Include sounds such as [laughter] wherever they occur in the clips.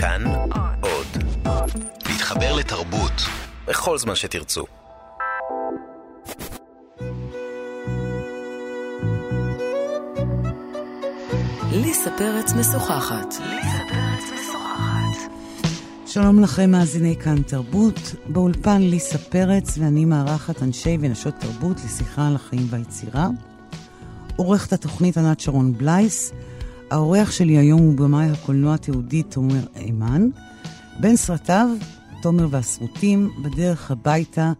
כאן עוד. להתחבר לתרבות בכל זמן שתרצו. ליסה פרץ משוחחת. שלום לכם, מאזיני כאן תרבות. באולפן ליסה פרץ ואני מארחת אנשי ונשות תרבות לשיחה על החיים והיצירה. עורכת התוכנית ענת שרון בלייס. האורח שלי היום הוא במאי הקולנוע התיעודי תומר אימן. בין סרטיו, תומר והסרוטים, בדרך הביתה,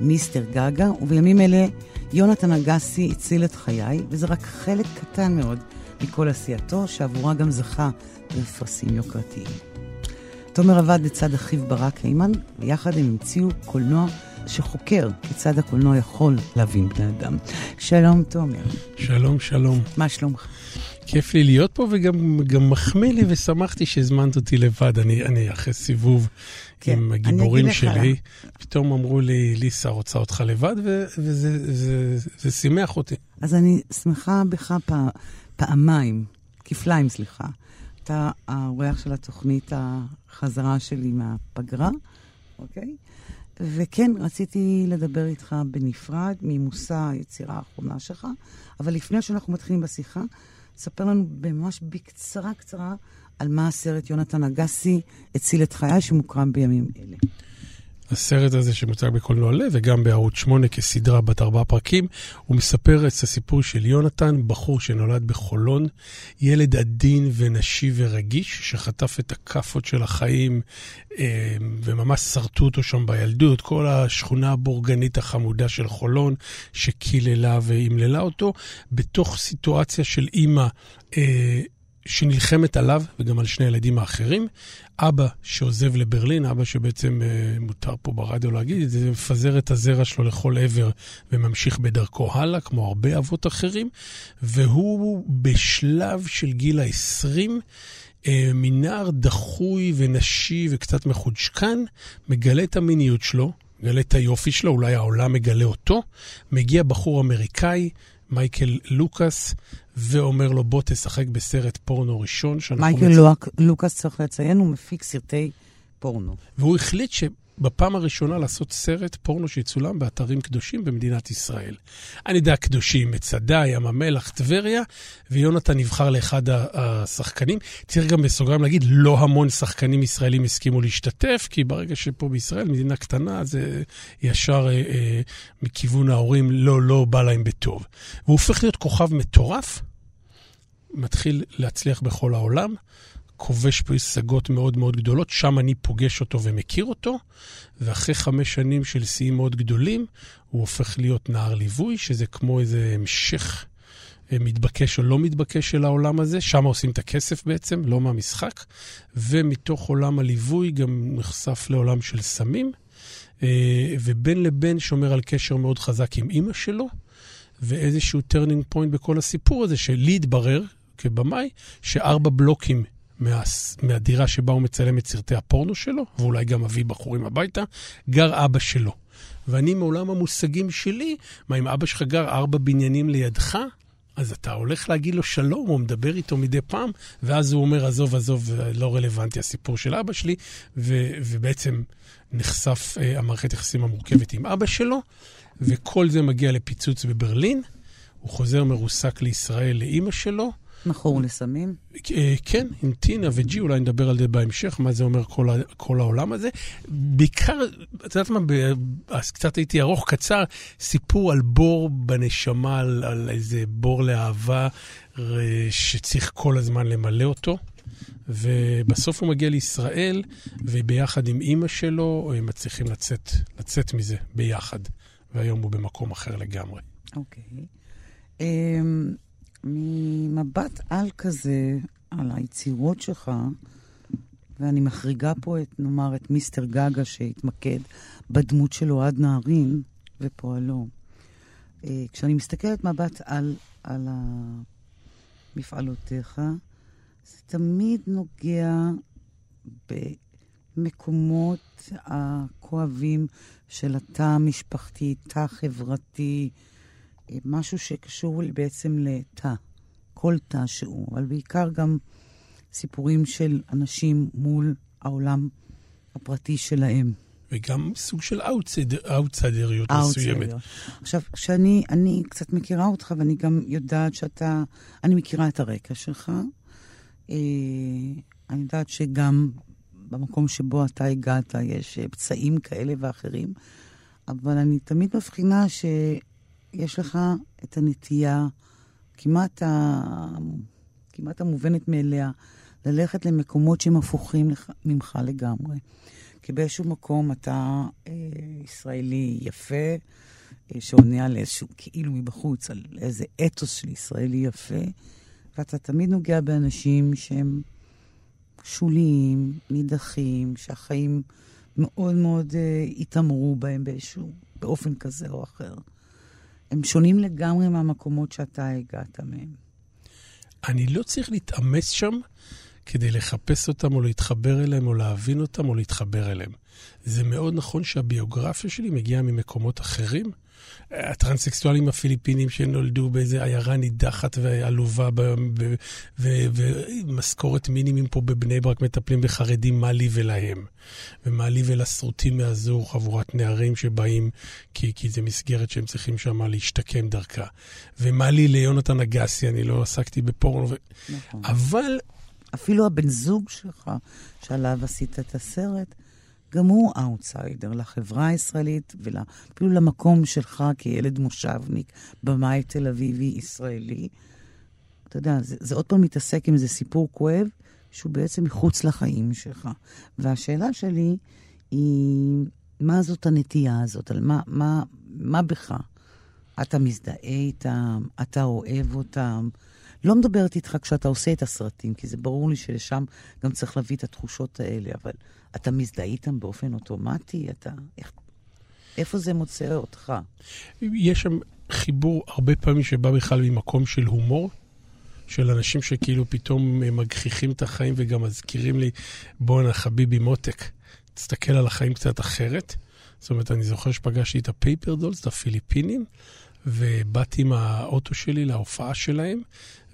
מיסטר גגה, ובימים אלה יונתן אגסי הציל את חיי, וזה רק חלק קטן מאוד מכל עשייתו, שעבורה גם זכה בפרסים יוקרתיים. תומר עבד לצד אחיו ברק הימן, ויחד הם המציאו קולנוע שחוקר כיצד הקולנוע יכול להבין בני אדם. שלום, תומר. שלום, שלום. מה שלומך? כיף לי להיות פה וגם מחמיא לי ושמחתי שהזמנת אותי לבד. אני, אני אחרי סיבוב כן, עם הגיבורים שלי, פתאום אמרו לי, ליסה רוצה אותך לבד, וזה זה, זה שימח אותי. אז אני שמחה בך פע, פעמיים, כפליים, סליחה. אתה האורח של התוכנית החזרה שלי מהפגרה, אוקיי? וכן, רציתי לדבר איתך בנפרד ממושא היצירה האחרונה שלך, אבל לפני שאנחנו מתחילים בשיחה, ספר לנו ממש בקצרה קצרה על מה הסרט יונתן אגסי הציל את חיי, שמוקרם בימים אלה. הסרט הזה שמוצג בקולנוע לב וגם בערוץ 8 כסדרה בת ארבעה פרקים, הוא מספר את הסיפור של יונתן, בחור שנולד בחולון, ילד עדין ונשי ורגיש, שחטף את הכאפות של החיים אה, וממש שרטו אותו שם בילדות, כל השכונה הבורגנית החמודה של חולון, שקיללה ואימללה אותו, בתוך סיטואציה של אימא. אה, שנלחמת עליו וגם על שני הילדים האחרים. אבא שעוזב לברלין, אבא שבעצם אה, מותר פה ברדיו להגיד, זה מפזר את הזרע שלו לכל עבר וממשיך בדרכו הלאה, כמו הרבה אבות אחרים, והוא בשלב של גיל ה-20, אה, מנער דחוי ונשי וקצת מחודשקן, מגלה את המיניות שלו, מגלה את היופי שלו, אולי העולם מגלה אותו, מגיע בחור אמריקאי, מייקל לוקאס, ואומר לו, בוא תשחק בסרט פורנו ראשון. מייקל מצ... לוק, לוקאס, צריך לציין, הוא מפיק סרטי פורנו. והוא החליט שבפעם הראשונה לעשות סרט פורנו שיצולם באתרים קדושים במדינת ישראל. אני יודע, קדושים, מצדה, ים המלח, טבריה, ויונתן נבחר לאחד השחקנים. צריך גם בסוגריים להגיד, לא המון שחקנים ישראלים הסכימו להשתתף, כי ברגע שפה בישראל, מדינה קטנה, זה ישר אה, אה, מכיוון ההורים לא, לא בא להם בטוב. והוא הופך להיות כוכב מטורף. מתחיל להצליח בכל העולם, כובש פה השגות מאוד מאוד גדולות, שם אני פוגש אותו ומכיר אותו, ואחרי חמש שנים של שיאים מאוד גדולים, הוא הופך להיות נער ליווי, שזה כמו איזה המשך אה, מתבקש או לא מתבקש של העולם הזה, שם עושים את הכסף בעצם, לא מהמשחק, ומתוך עולם הליווי גם נחשף לעולם של סמים, אה, ובין לבין שומר על קשר מאוד חזק עם אימא שלו. ואיזשהו turning point בכל הסיפור הזה, שלי התברר, כבמאי, שארבע בלוקים מה, מהדירה שבה הוא מצלם את סרטי הפורנו שלו, ואולי גם מביא בחורים הביתה, גר אבא שלו. ואני מעולם המושגים שלי, מה אם אבא שלך גר ארבע בניינים לידך? אז אתה הולך להגיד לו שלום, הוא מדבר איתו מדי פעם, ואז הוא אומר, עזוב, עזוב, לא רלוונטי הסיפור של אבא שלי, ו- ובעצם נחשף uh, המערכת יחסים המורכבת עם אבא שלו, וכל זה מגיע לפיצוץ בברלין. הוא חוזר מרוסק לישראל לאימא שלו, מכור לסמים? אה, כן, עם טינה וג'י, אולי נדבר על זה בהמשך, מה זה אומר כל, כל העולם הזה. בעיקר, את יודעת מה, אז קצת הייתי ארוך, קצר, סיפור על בור בנשמה, על, על איזה בור לאהבה שצריך כל הזמן למלא אותו. ובסוף הוא מגיע לישראל, וביחד עם אימא שלו הם מצליחים לצאת, לצאת מזה ביחד. והיום הוא במקום אחר לגמרי. אוקיי. Okay. אמ, um... ממבט על כזה, על היצירות שלך, ואני מחריגה פה את, נאמר, את מיסטר גגה שהתמקד בדמות של אוהד נהרין ופועלו. אה, כשאני מסתכלת מבט על, על מפעלותיך, זה תמיד נוגע במקומות הכואבים של התא המשפחתי, תא חברתי, משהו שקשור בעצם לתא, כל תא שהוא, אבל בעיקר גם סיפורים של אנשים מול העולם הפרטי שלהם. וגם סוג של אאוטסיידריות מסוימת. עכשיו, כשאני אני קצת מכירה אותך, ואני גם יודעת שאתה, אני מכירה את הרקע שלך. אה, אני יודעת שגם במקום שבו אתה הגעת יש אה, פצעים כאלה ואחרים, אבל אני תמיד מבחינה שיש לך את הנטייה כמעט, ה... כמעט המובנת מאליה, ללכת למקומות שהם הפוכים לך, ממך לגמרי. כי באיזשהו מקום אתה אה, ישראלי יפה, אה, שעונה על איזשהו, כאילו מבחוץ, על איזה אתוס של ישראלי יפה, ואתה תמיד נוגע באנשים שהם שוליים, נידחים, שהחיים מאוד מאוד אה, התעמרו בהם באיזשהו, באופן כזה או אחר. הם שונים לגמרי מהמקומות שאתה הגעת מהם. אני לא צריך להתאמץ שם כדי לחפש אותם או להתחבר אליהם או להבין אותם או להתחבר אליהם. זה מאוד נכון שהביוגרפיה שלי מגיעה ממקומות אחרים. הטרנסקסואלים הפיליפינים שנולדו באיזה עיירה נידחת ועלובה ומשכורת מינימום פה בבני ברק מטפלים בחרדים, מה לי ולהם. ומה לי ולשרוטים מאזור, חבורת נערים שבאים כי, כי זה מסגרת שהם צריכים שם להשתקם דרכה. ומה לי ליונתן אגסי, אני לא עסקתי בפורנו. ו... נכון. אבל אפילו הבן זוג שלך, שעליו עשית את הסרט, גם הוא אאוטסיידר לחברה הישראלית ואפילו למקום שלך כילד מושבניק, במאי תל אביבי ישראלי. אתה יודע, זה, זה עוד פעם מתעסק עם איזה סיפור כואב, שהוא בעצם מחוץ לחיים שלך. והשאלה שלי היא, מה זאת הנטייה הזאת? על מה, מה, מה בך? אתה מזדהה איתם? אתה אוהב אותם? לא מדברת איתך כשאתה עושה את הסרטים, כי זה ברור לי שלשם גם צריך להביא את התחושות האלה, אבל אתה מזדהה איתם באופן אוטומטי? אתה... איך... איפה זה מוצא אותך? יש שם חיבור הרבה פעמים שבא בכלל ממקום של הומור, של אנשים שכאילו פתאום מגחיכים את החיים וגם מזכירים לי, בואנה חביבי מותק, תסתכל על החיים קצת אחרת. זאת אומרת, אני זוכר שפגשתי את הפייפר דולס, את הפיליפינים, ובאתי עם האוטו שלי להופעה שלהם,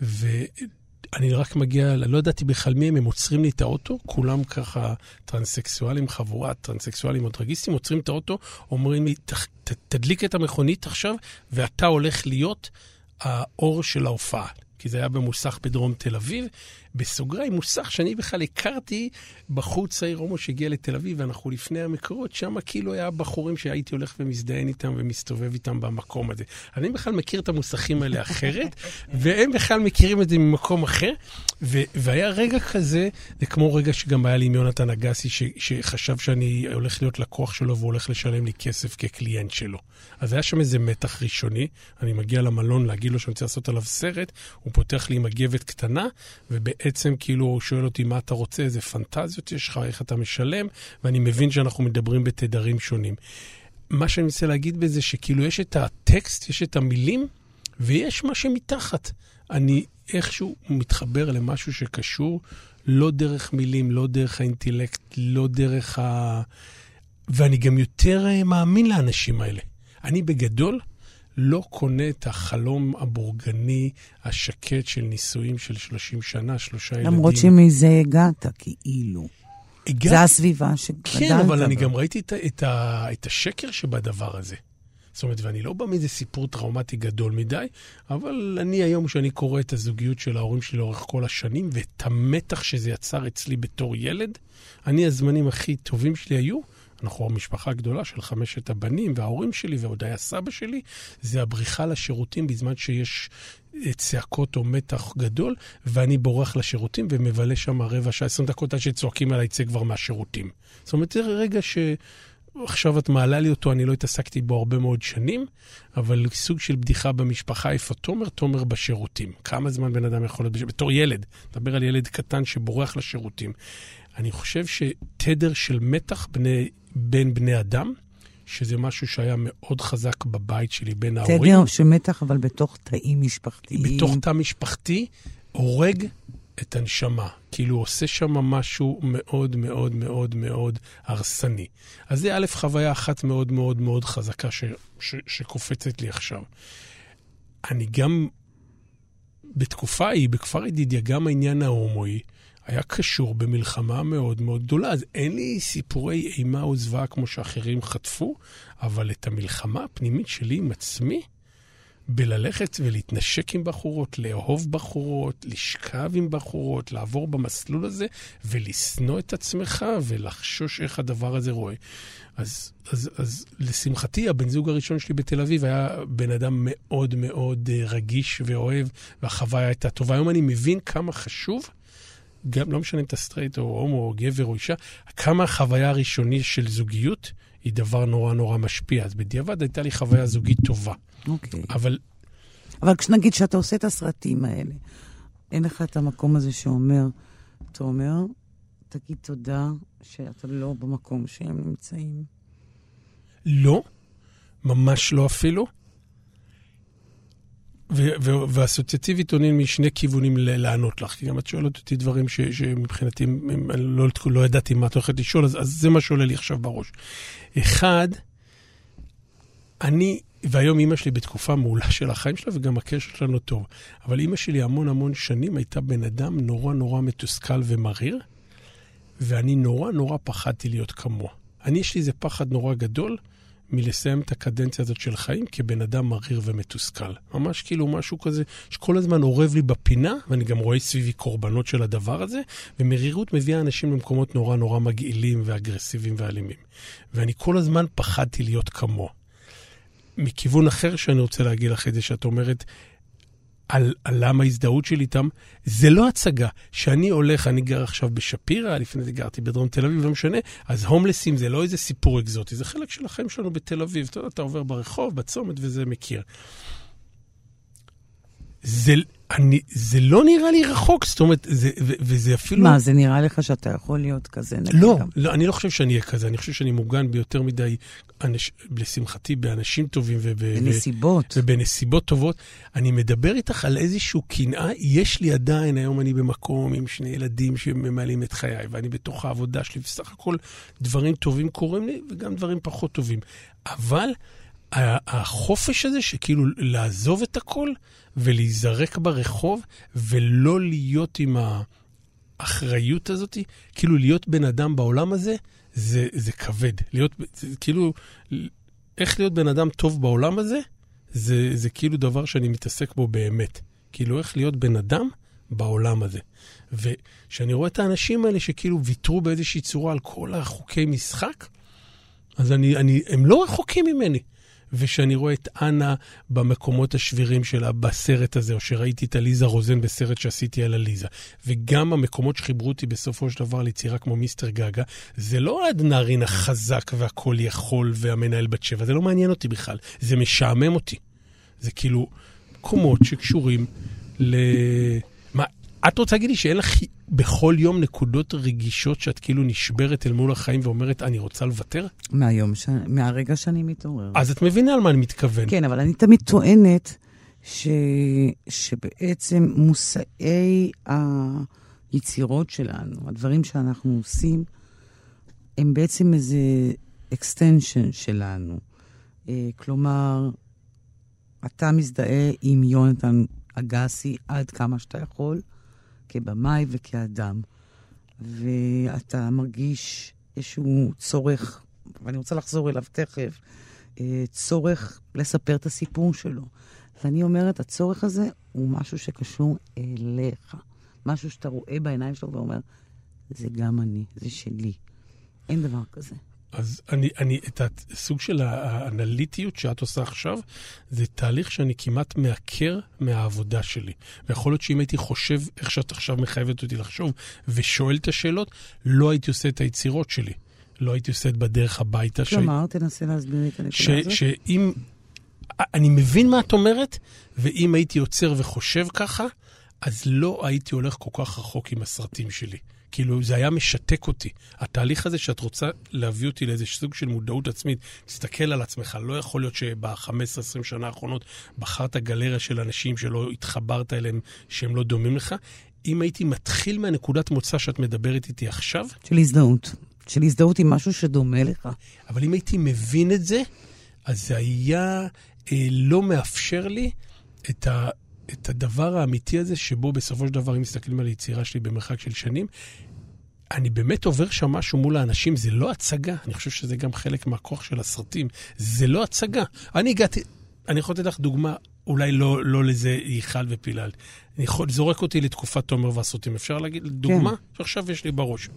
ואני רק מגיע, לא ידעתי בכלל מי הם, הם עוצרים לי את האוטו, כולם ככה טרנסקסואלים, חבורת טרנסקסואלים או דרגיסטים, עוצרים את האוטו, אומרים לי, תדליק את המכונית עכשיו, ואתה הולך להיות האור של ההופעה. כי זה היה במוסך בדרום תל אביב, בסוגריים, מוסך שאני בכלל הכרתי בחור צעיר הומו שהגיע לתל אביב, ואנחנו לפני המקורות, שם כאילו היה בחורים שהייתי הולך ומזדיין איתם ומסתובב איתם במקום הזה. אני בכלל מכיר את המוסכים האלה אחרת, [laughs] והם בכלל מכירים את זה ממקום אחר, ו- והיה רגע כזה, זה כמו רגע שגם היה לי עם יונתן אגסי, ש- שחשב שאני הולך להיות לקוח שלו והולך לשלם לי כסף כקליינט שלו. אז היה שם איזה מתח ראשוני, אני מגיע למלון להגיד לו שאני רוצה לעשות עליו סרט, הוא פותח לי מגבת קטנה, ובעצם... בעצם כאילו הוא שואל אותי מה אתה רוצה, איזה פנטזיות יש לך, איך אתה משלם, ואני מבין שאנחנו מדברים בתדרים שונים. מה שאני מנסה להגיד בזה, שכאילו יש את הטקסט, יש את המילים, ויש מה שמתחת. אני איכשהו מתחבר למשהו שקשור לא דרך מילים, לא דרך האינטלקט, לא דרך ה... ואני גם יותר אה, מאמין לאנשים האלה. אני בגדול, לא קונה את החלום הבורגני השקט של נישואים של 30 שנה, שלושה ילדים. למרות שמזה הגעת, כאילו. הגע... זה הסביבה שגדלת כן, אבל. אני גם ראיתי את, את, את השקר שבדבר הזה. זאת אומרת, ואני לא בא מאיזה סיפור טראומטי גדול מדי, אבל אני היום, כשאני קורא את הזוגיות של ההורים שלי לאורך כל השנים, ואת המתח שזה יצר אצלי בתור ילד, אני, הזמנים הכי טובים שלי היו אנחנו המשפחה הגדולה של חמשת הבנים וההורים שלי ועוד היה סבא שלי, זה הבריחה לשירותים בזמן שיש אה, צעקות או מתח גדול, ואני בורח לשירותים ומבלה שם רבע שעה, עשרים דקות עד שצועקים עליי, צא כבר מהשירותים. זאת אומרת, זה רגע ש... עכשיו את מעלה לי אותו, אני לא התעסקתי בו הרבה מאוד שנים, אבל סוג של בדיחה במשפחה, איפה תומר? תומר בשירותים. כמה זמן בן אדם יכול להיות בשירותים? בתור ילד, מדבר על ילד קטן שבורח לשירותים. אני חושב שתדר של מתח בני, בין בני אדם, שזה משהו שהיה מאוד חזק בבית שלי בין ההורים. תדר של מתח, אבל בתוך תאים משפחתיים. בתוך תא משפחתי, הורג את הנשמה. כאילו עושה שם משהו מאוד מאוד מאוד מאוד הרסני. אז זה א', חוויה אחת מאוד מאוד מאוד חזקה ש, ש, שקופצת לי עכשיו. אני גם, בתקופה ההיא, בכפר ידידיה, גם העניין ההומואי, היה קשור במלחמה מאוד מאוד גדולה. אז אין לי סיפורי אימה או זוועה כמו שאחרים חטפו, אבל את המלחמה הפנימית שלי עם עצמי, בללכת ולהתנשק עם בחורות, לאהוב בחורות, לשכב עם בחורות, לעבור במסלול הזה ולשנוא את עצמך ולחשוש איך הדבר הזה רואה. אז, אז, אז לשמחתי, הבן זוג הראשון שלי בתל אביב היה בן אדם מאוד מאוד אה, רגיש ואוהב, והחוויה הייתה טובה. היום אני מבין כמה חשוב, גם לא משנה אם אתה סטרייט או הומו או גבר או אישה, כמה החוויה הראשונית של זוגיות היא דבר נורא נורא משפיע. אז בדיעבד הייתה לי חוויה זוגית טובה. אוקיי. אבל אבל כשנגיד שאתה עושה את הסרטים האלה, אין לך את המקום הזה שאומר, אתה אומר, תגיד תודה שאתה לא במקום שהם נמצאים. לא, ממש לא אפילו. ואסוציאטיבית עונים משני כיוונים לענות לך, כי גם את שואלת אותי דברים ש, שמבחינתי, לא, לא ידעתי מה את הולכת לשאול, אז, אז זה מה שעולה לי עכשיו בראש. אחד, אני, והיום אימא שלי בתקופה מעולה של החיים שלה, וגם הקשר שלנו טוב, אבל אימא שלי המון המון שנים הייתה בן אדם נורא נורא מתוסכל ומריר, ואני נורא נורא פחדתי להיות כמוה. אני, יש לי איזה פחד נורא גדול מלסיים את הקדנציה הזאת של חיים כבן אדם מריר ומתוסכל. ממש כאילו משהו כזה שכל הזמן אורב לי בפינה, ואני גם רואה סביבי קורבנות של הדבר הזה, ומרירות מביאה אנשים למקומות נורא נורא מגעילים ואגרסיביים ואלימים. ואני כל הזמן פחדתי להיות כמוה. מכיוון אחר שאני רוצה להגיד לך את זה, שאת אומרת, על, על למה ההזדהות שלי איתם, זה לא הצגה. שאני הולך, אני גר עכשיו בשפירא, לפני זה גרתי בדרום תל אביב, לא משנה, אז הומלסים זה לא איזה סיפור אקזוטי, זה חלק של החיים שלנו בתל אביב. אתה יודע, אתה עובר ברחוב, בצומת, וזה מכיר. זה, אני, זה לא נראה לי רחוק, זאת אומרת, זה, ו, וזה אפילו... מה, זה נראה לך שאתה יכול להיות כזה? לא, לא, אני לא חושב שאני אהיה כזה, אני חושב שאני מוגן ביותר מדי, אנש, לשמחתי, באנשים טובים וב, בנסיבות. ו, ובנסיבות טובות. אני מדבר איתך על איזושהי קנאה, יש לי עדיין, היום אני במקום עם שני ילדים שממלאים את חיי, ואני בתוך העבודה שלי, וסך הכל דברים טובים קורים לי, וגם דברים פחות טובים. אבל החופש הזה, שכאילו לעזוב את הכל ולהיזרק ברחוב ולא להיות עם האחריות הזאת, כאילו להיות בן אדם בעולם הזה, זה, זה כבד. להיות, זה, כאילו, איך להיות בן אדם טוב בעולם הזה, זה, זה כאילו דבר שאני מתעסק בו באמת. כאילו, איך להיות בן אדם בעולם הזה. וכשאני רואה את האנשים האלה שכאילו ויתרו באיזושהי צורה על כל החוקי משחק, אז אני, אני, הם לא רחוקים ממני. וכשאני רואה את אנה במקומות השבירים שלה בסרט הזה, או שראיתי את עליזה רוזן בסרט שעשיתי על עליזה, וגם המקומות שחיברו אותי בסופו של דבר ליצירה כמו מיסטר גגה, זה לא האדנרין החזק והכל יכול והמנהל בת שבע, זה לא מעניין אותי בכלל, זה משעמם אותי. זה כאילו מקומות שקשורים ל... את רוצה להגיד לי שאין לך בכל יום נקודות רגישות שאת כאילו נשברת אל מול החיים ואומרת, אני רוצה לוותר? מהיום, ש... מהרגע שאני מתעוררת. אז את מבינה על מה אני מתכוון. כן, אבל אני תמיד טוענת ש... שבעצם מושאי היצירות שלנו, הדברים שאנחנו עושים, הם בעצם איזה extension שלנו. אה, כלומר, אתה מזדהה עם יונתן אגסי עד כמה שאתה יכול. כבמאי וכאדם, ואתה מרגיש איזשהו צורך, ואני רוצה לחזור אליו תכף, אה, צורך לספר את הסיפור שלו. ואני אומרת, הצורך הזה הוא משהו שקשור אליך. משהו שאתה רואה בעיניים שלו ואומר, זה גם אני, זה שלי. אין דבר כזה. אז אני, אני, את הסוג של האנליטיות שאת עושה עכשיו, זה תהליך שאני כמעט מעקר מהעבודה שלי. ויכול להיות שאם הייתי חושב איך שאת עכשיו מחייבת אותי לחשוב, ושואל את השאלות, לא הייתי עושה את היצירות שלי. לא הייתי עושה את בדרך הביתה. כלומר, ש... תנסה להסביר לי את הנקודה הזאת. שאם... אני מבין מה את אומרת, ואם הייתי עוצר וחושב ככה, אז לא הייתי הולך כל כך רחוק עם הסרטים שלי. כאילו, זה היה משתק אותי. התהליך הזה שאת רוצה להביא אותי לאיזה סוג של מודעות עצמית, תסתכל על עצמך, לא יכול להיות שב-15-20 שנה האחרונות בחרת גלריה של אנשים שלא התחברת אליהם, שהם לא דומים לך. אם הייתי מתחיל מהנקודת מוצא שאת מדברת איתי עכשיו... של הזדהות. של הזדהות עם משהו שדומה לך. אבל אם הייתי מבין את זה, אז זה היה אה, לא מאפשר לי את ה... את הדבר האמיתי הזה, שבו בסופו של דבר, אם מסתכלים על היצירה שלי במרחק של שנים, אני באמת עובר שם משהו מול האנשים, זה לא הצגה, אני חושב שזה גם חלק מהכוח של הסרטים, זה לא הצגה. אני הגעתי, אני יכול לתת לך דוגמה, אולי לא, לא לזה ייחל ופילל. אני יכול, זורק אותי לתקופת תומר והסרטים, אפשר להגיד, דוגמה כן. שעכשיו יש לי בראש.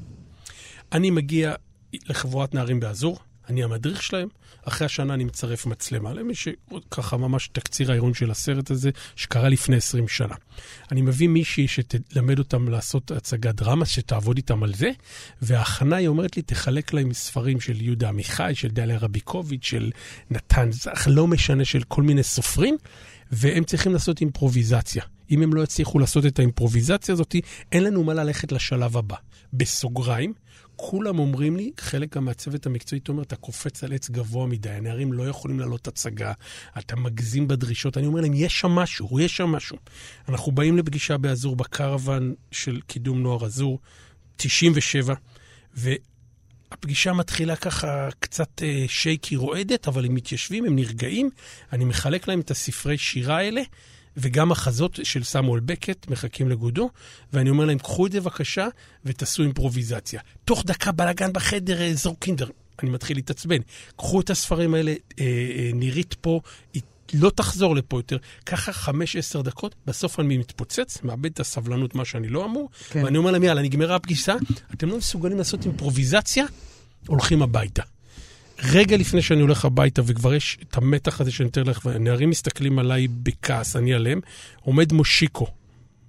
אני מגיע לחבורת נערים באזור, אני המדריך שלהם, אחרי השנה אני מצרף מצלמה, למי שככה ממש תקציר האירון של הסרט הזה, שקרה לפני 20 שנה. אני מביא מישהי שתלמד אותם לעשות הצגת דרמה, שתעבוד איתם על זה, וההכנה היא אומרת לי, תחלק להם ספרים של יהודה עמיחי, של דליה רביקוביץ', של נתן זך, לא משנה, של כל מיני סופרים, והם צריכים לעשות אימפרוביזציה. אם הם לא יצליחו לעשות את האימפרוביזציה הזאת, אין לנו מה ללכת לשלב הבא. בסוגריים, כולם אומרים לי, חלק גם מהצוות המקצועי, תומר, אתה קופץ על עץ גבוה מדי, הנערים לא יכולים לעלות הצגה, אתה מגזים בדרישות. אני אומר להם, יש שם משהו, יש שם משהו. אנחנו באים לפגישה באזור, בקרוון של קידום נוער אזור, 97, והפגישה מתחילה ככה קצת אה, שייקי רועדת, אבל הם מתיישבים, הם נרגעים, אני מחלק להם את הספרי שירה האלה. וגם החזות של סמואל בקט מחכים לגודו, ואני אומר להם, קחו את זה בבקשה ותעשו אימפרוביזציה. תוך דקה בלאגן בחדר, אזור קינדר. אני מתחיל להתעצבן. קחו את הספרים האלה, אה, אה, נירית פה, היא לא תחזור לפה יותר. ככה חמש-עשר דקות, בסוף אני מתפוצץ, מאבד את הסבלנות, מה שאני לא אמור, כן. ואני אומר להם, יאללה, נגמרה הפגישה, אתם לא מסוגלים לעשות אימפרוביזציה, הולכים הביתה. רגע לפני שאני הולך הביתה, וכבר יש את המתח הזה שאני מתאר לך, והנערים מסתכלים עליי בכעס, אני עליהם, עומד מושיקו,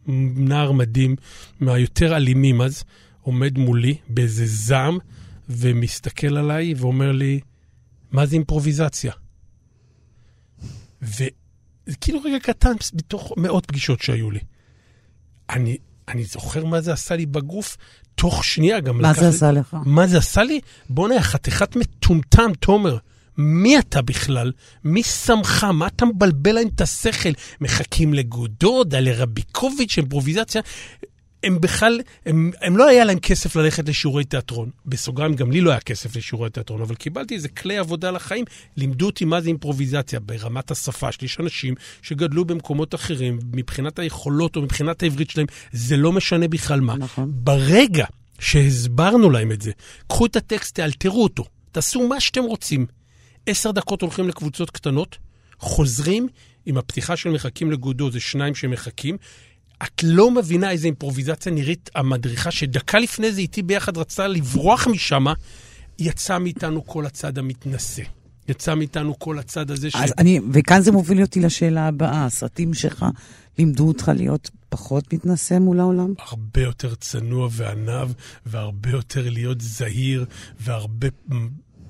נער מדהים, מהיותר אלימים אז, עומד מולי באיזה זעם, ומסתכל עליי ואומר לי, מה זה אימפרוביזציה? וזה כאילו רגע קטן בתוך מאות פגישות שהיו לי. אני, אני זוכר מה זה עשה לי בגוף, תוך שנייה גם מה זה עשה לך? מה זה עשה לי? בוא'נה, חתיכת מטומטם, תומר. מי אתה בכלל? מי שמך? מה אתה מבלבל להם את השכל? מחכים לגודודה, לרביקוביץ', אימפרוביזציה. הם בכלל, הם, הם לא היה להם כסף ללכת לשיעורי תיאטרון. בסוגריים, גם לי לא היה כסף לשיעורי תיאטרון, אבל קיבלתי איזה כלי עבודה לחיים. לימדו אותי מה זה אימפרוביזציה ברמת השפה שלי. יש אנשים שגדלו במקומות אחרים, מבחינת היכולות או מבחינת העברית שלהם, זה לא משנה בכלל מה. נכון. ברגע שהסברנו להם את זה, קחו את הטקסט, תאלתרו אותו, תעשו מה שאתם רוצים. עשר דקות הולכים לקבוצות קטנות, חוזרים עם הפתיחה של מחכים לגודו, זה שניים שמחכים. את לא מבינה איזה אימפרוביזציה נראית המדריכה, שדקה לפני זה איתי ביחד רצתה לברוח משם, יצא מאיתנו כל הצד המתנשא. יצא מאיתנו כל הצד הזה ש... אז אני, וכאן זה מוביל אותי לשאלה הבאה. הסרטים שלך לימדו אותך להיות פחות מתנשא מול העולם? הרבה יותר צנוע ועניו, והרבה יותר להיות זהיר, והרבה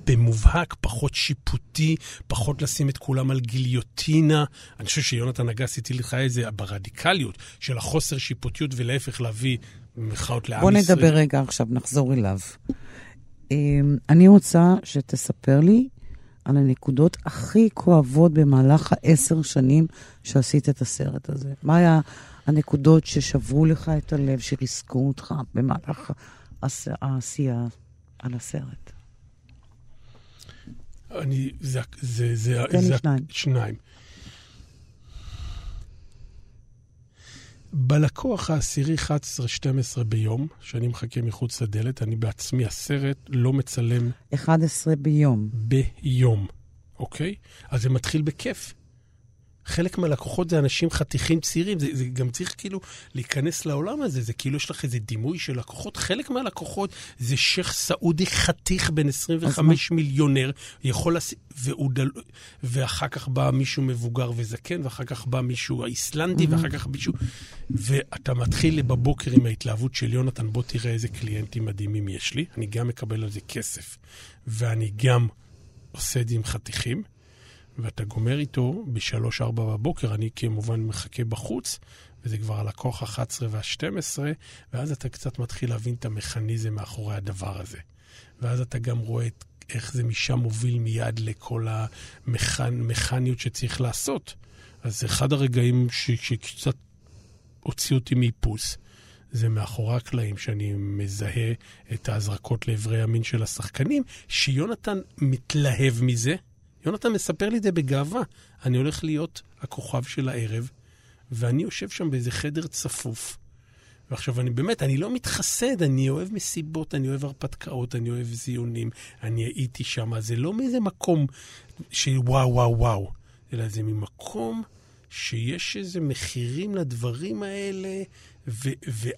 במובהק, פחות שיפוטי, פחות לשים את כולם על גיליוטינה. אני חושב שיונתן אגס הטיל לך איזה ברדיקליות של החוסר שיפוטיות, ולהפך להביא מחאות לעם ישראל. בוא נדבר רגע עכשיו, נחזור אליו. אמ, אני רוצה שתספר לי על הנקודות הכי כואבות במהלך העשר שנים שעשית את הסרט הזה. מה היה הנקודות ששברו לך את הלב, שריסקו אותך במהלך העשייה על הסרט? אני, זה, זה, זה, תן לי שניים. שניים. בלקוח העשירי 11-12 ביום, שאני מחכה מחוץ לדלת, אני בעצמי, הסרט לא מצלם... 11 ביום. ביום, אוקיי? אז זה מתחיל בכיף. חלק מהלקוחות זה אנשים חתיכים צעירים, זה, זה גם צריך כאילו להיכנס לעולם הזה, זה כאילו יש לך איזה דימוי של לקוחות. חלק מהלקוחות זה שייח' סעודי חתיך בן 25 מיליונר, יכול לשים, דל... ואחר כך בא מישהו מבוגר וזקן, ואחר כך בא מישהו האיסלנדי, ואחר כך מישהו... ואתה מתחיל בבוקר עם ההתלהבות של יונתן, בוא תראה איזה קליינטים מדהימים יש לי, אני גם מקבל על זה כסף, ואני גם עושה את זה עם חתיכים. ואתה גומר איתו ב-3-4 בבוקר, אני כמובן מחכה בחוץ, וזה כבר הלקוח ה-11 וה-12, ואז אתה קצת מתחיל להבין את המכניזם מאחורי הדבר הזה. ואז אתה גם רואה את, איך זה משם מוביל מיד לכל המכניות שצריך לעשות. אז אחד הרגעים ש, שקצת הוציא אותי מאיפוס, זה מאחורי הקלעים, שאני מזהה את ההזרקות לאיברי המין של השחקנים, שיונתן מתלהב מזה. יונתן מספר לי את זה בגאווה. אני הולך להיות הכוכב של הערב, ואני יושב שם באיזה חדר צפוף. ועכשיו, אני באמת, אני לא מתחסד, אני אוהב מסיבות, אני אוהב הרפתקאות, אני אוהב זיונים, אני הייתי שם, זה לא מאיזה מקום של וואו, וואו, וואו, אלא זה ממקום שיש איזה מחירים לדברים האלה, ו, ו,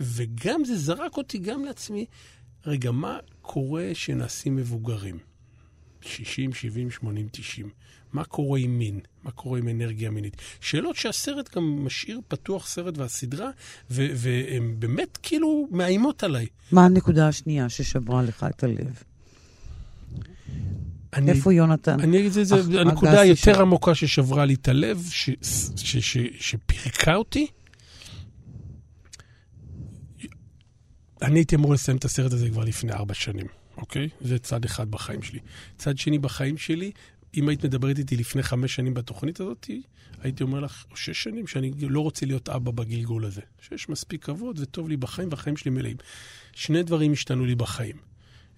וגם זה זרק אותי גם לעצמי, רגע, מה קורה שנעשים מבוגרים? 60, 70, 80, 90. מה קורה עם מין? מה קורה עם אנרגיה מינית? שאלות שהסרט גם משאיר פתוח, סרט והסדרה, והן באמת כאילו מאיימות עליי. מה הנקודה השנייה ששברה לך את הלב? אני, איפה יונתן? אני אגיד את זה, הנקודה היותר עמוקה ששברה לי את הלב, שפירקה אותי, אני הייתי אמור לסיים את הסרט הזה כבר לפני ארבע שנים, אוקיי? זה צד אחד בחיים שלי. צד שני בחיים שלי, אם היית מדברת איתי לפני חמש שנים בתוכנית הזאת, הייתי אומר לך, או שש שנים, שאני לא רוצה להיות אבא בגלגול הזה. שיש מספיק כבוד וטוב לי בחיים, והחיים שלי מלאים. שני דברים השתנו לי בחיים.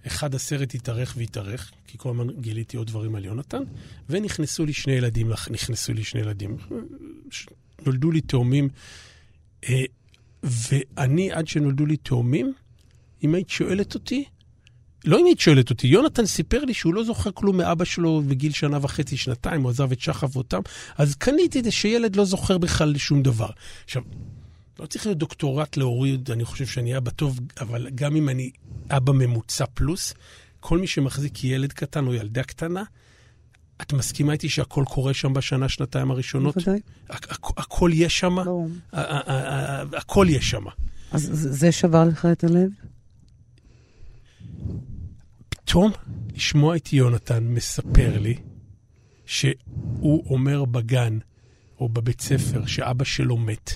אחד, הסרט התארך והתארך, כי כל הזמן גיליתי עוד דברים על יונתן, ונכנסו לי שני ילדים, נכנסו לי שני ילדים. נולדו לי תאומים, אה, ואני, עד שנולדו לי תאומים, אם היית שואלת אותי, לא אם היית שואלת אותי, יונתן סיפר לי שהוא לא זוכר כלום מאבא שלו בגיל שנה וחצי, שנתיים, הוא עזב את שחף ואותם, אז קניתי את זה שילד לא זוכר בכלל שום דבר. עכשיו, לא צריך להיות דוקטורט להוריד, אני חושב שאני אבא טוב, אבל גם אם אני אבא ממוצע פלוס, כל מי שמחזיק ילד קטן או ילדה קטנה, את מסכימה איתי שהכל קורה שם בשנה, שנתיים הראשונות? בוודאי. הכל יש שם? ברור. הכל יש שם. אז זה שבר לך את הלב? פתאום לשמוע את יונתן מספר לי שהוא אומר בגן או בבית ספר שאבא שלו מת,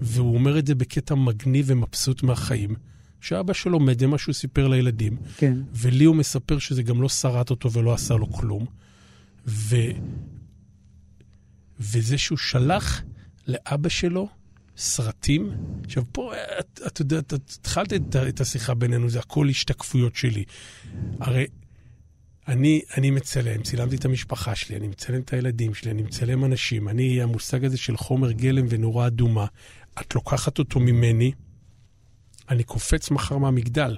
והוא אומר את זה בקטע מגניב ומבסוט מהחיים, שאבא שלו מת, זה מה שהוא סיפר לילדים. כן. ולי הוא מספר שזה גם לא שרט אותו ולא עשה לו כלום. ו... וזה שהוא שלח לאבא שלו סרטים. עכשיו, פה, את, את יודעת, את התחלת את, את השיחה בינינו, זה הכל השתקפויות שלי. הרי אני, אני מצלם, צילמתי את המשפחה שלי, אני מצלם את הילדים שלי, אני מצלם אנשים. אני, המושג הזה של חומר גלם ונורה אדומה, את לוקחת אותו ממני, אני קופץ מחר מהמגדל.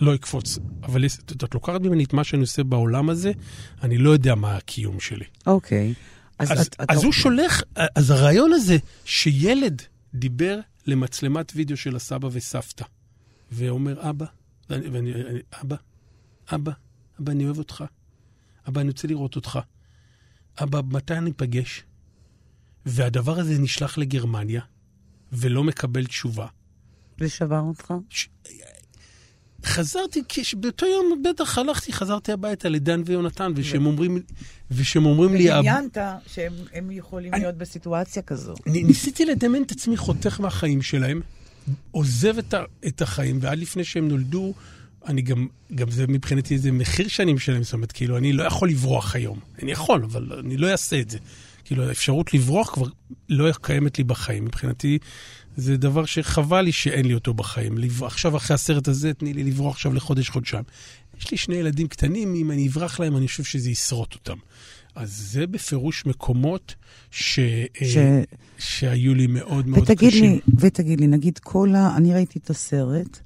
לא אקפוץ, אבל את לוקחת ממני את מה שאני עושה בעולם הזה, אני לא יודע מה הקיום שלי. אוקיי. אז, אז, את, אז את... הוא שולח, אז הרעיון הזה שילד דיבר למצלמת וידאו של הסבא וסבתא, ואומר, אבא, ואני, ואני, אבא, אבא, אבא, אני אוהב אותך. אבא, אני רוצה לראות אותך. אבא, מתי אני אפגש? והדבר הזה נשלח לגרמניה, ולא מקבל תשובה. זה שבר אותך? ש... חזרתי, באותו יום בטח הלכתי, חזרתי הביתה לדן ויונתן, ושהם אומרים, ושהם אומרים לי... ודמיינת שהם יכולים להיות בסיטואציה כזו. ניסיתי לדמיין את עצמי חותך מהחיים שלהם, עוזב את החיים, ועד לפני שהם נולדו, אני גם, גם זה מבחינתי איזה מחיר שאני משלם, זאת אומרת, כאילו, אני לא יכול לברוח היום. אני יכול, אבל אני לא אעשה את זה. כאילו, האפשרות לברוח כבר לא קיימת לי בחיים. מבחינתי, זה דבר שחבל לי שאין לי אותו בחיים. עכשיו, אחרי הסרט הזה, תני לי לברוח עכשיו לחודש, חודשיים. יש לי שני ילדים קטנים, אם אני אברח להם, אני חושב שזה ישרוט אותם. אז זה בפירוש מקומות ש... ש... שהיו לי מאוד מאוד ותגיד קשים. לי, ותגיד לי, נגיד כל ה... אני ראיתי את הסרט,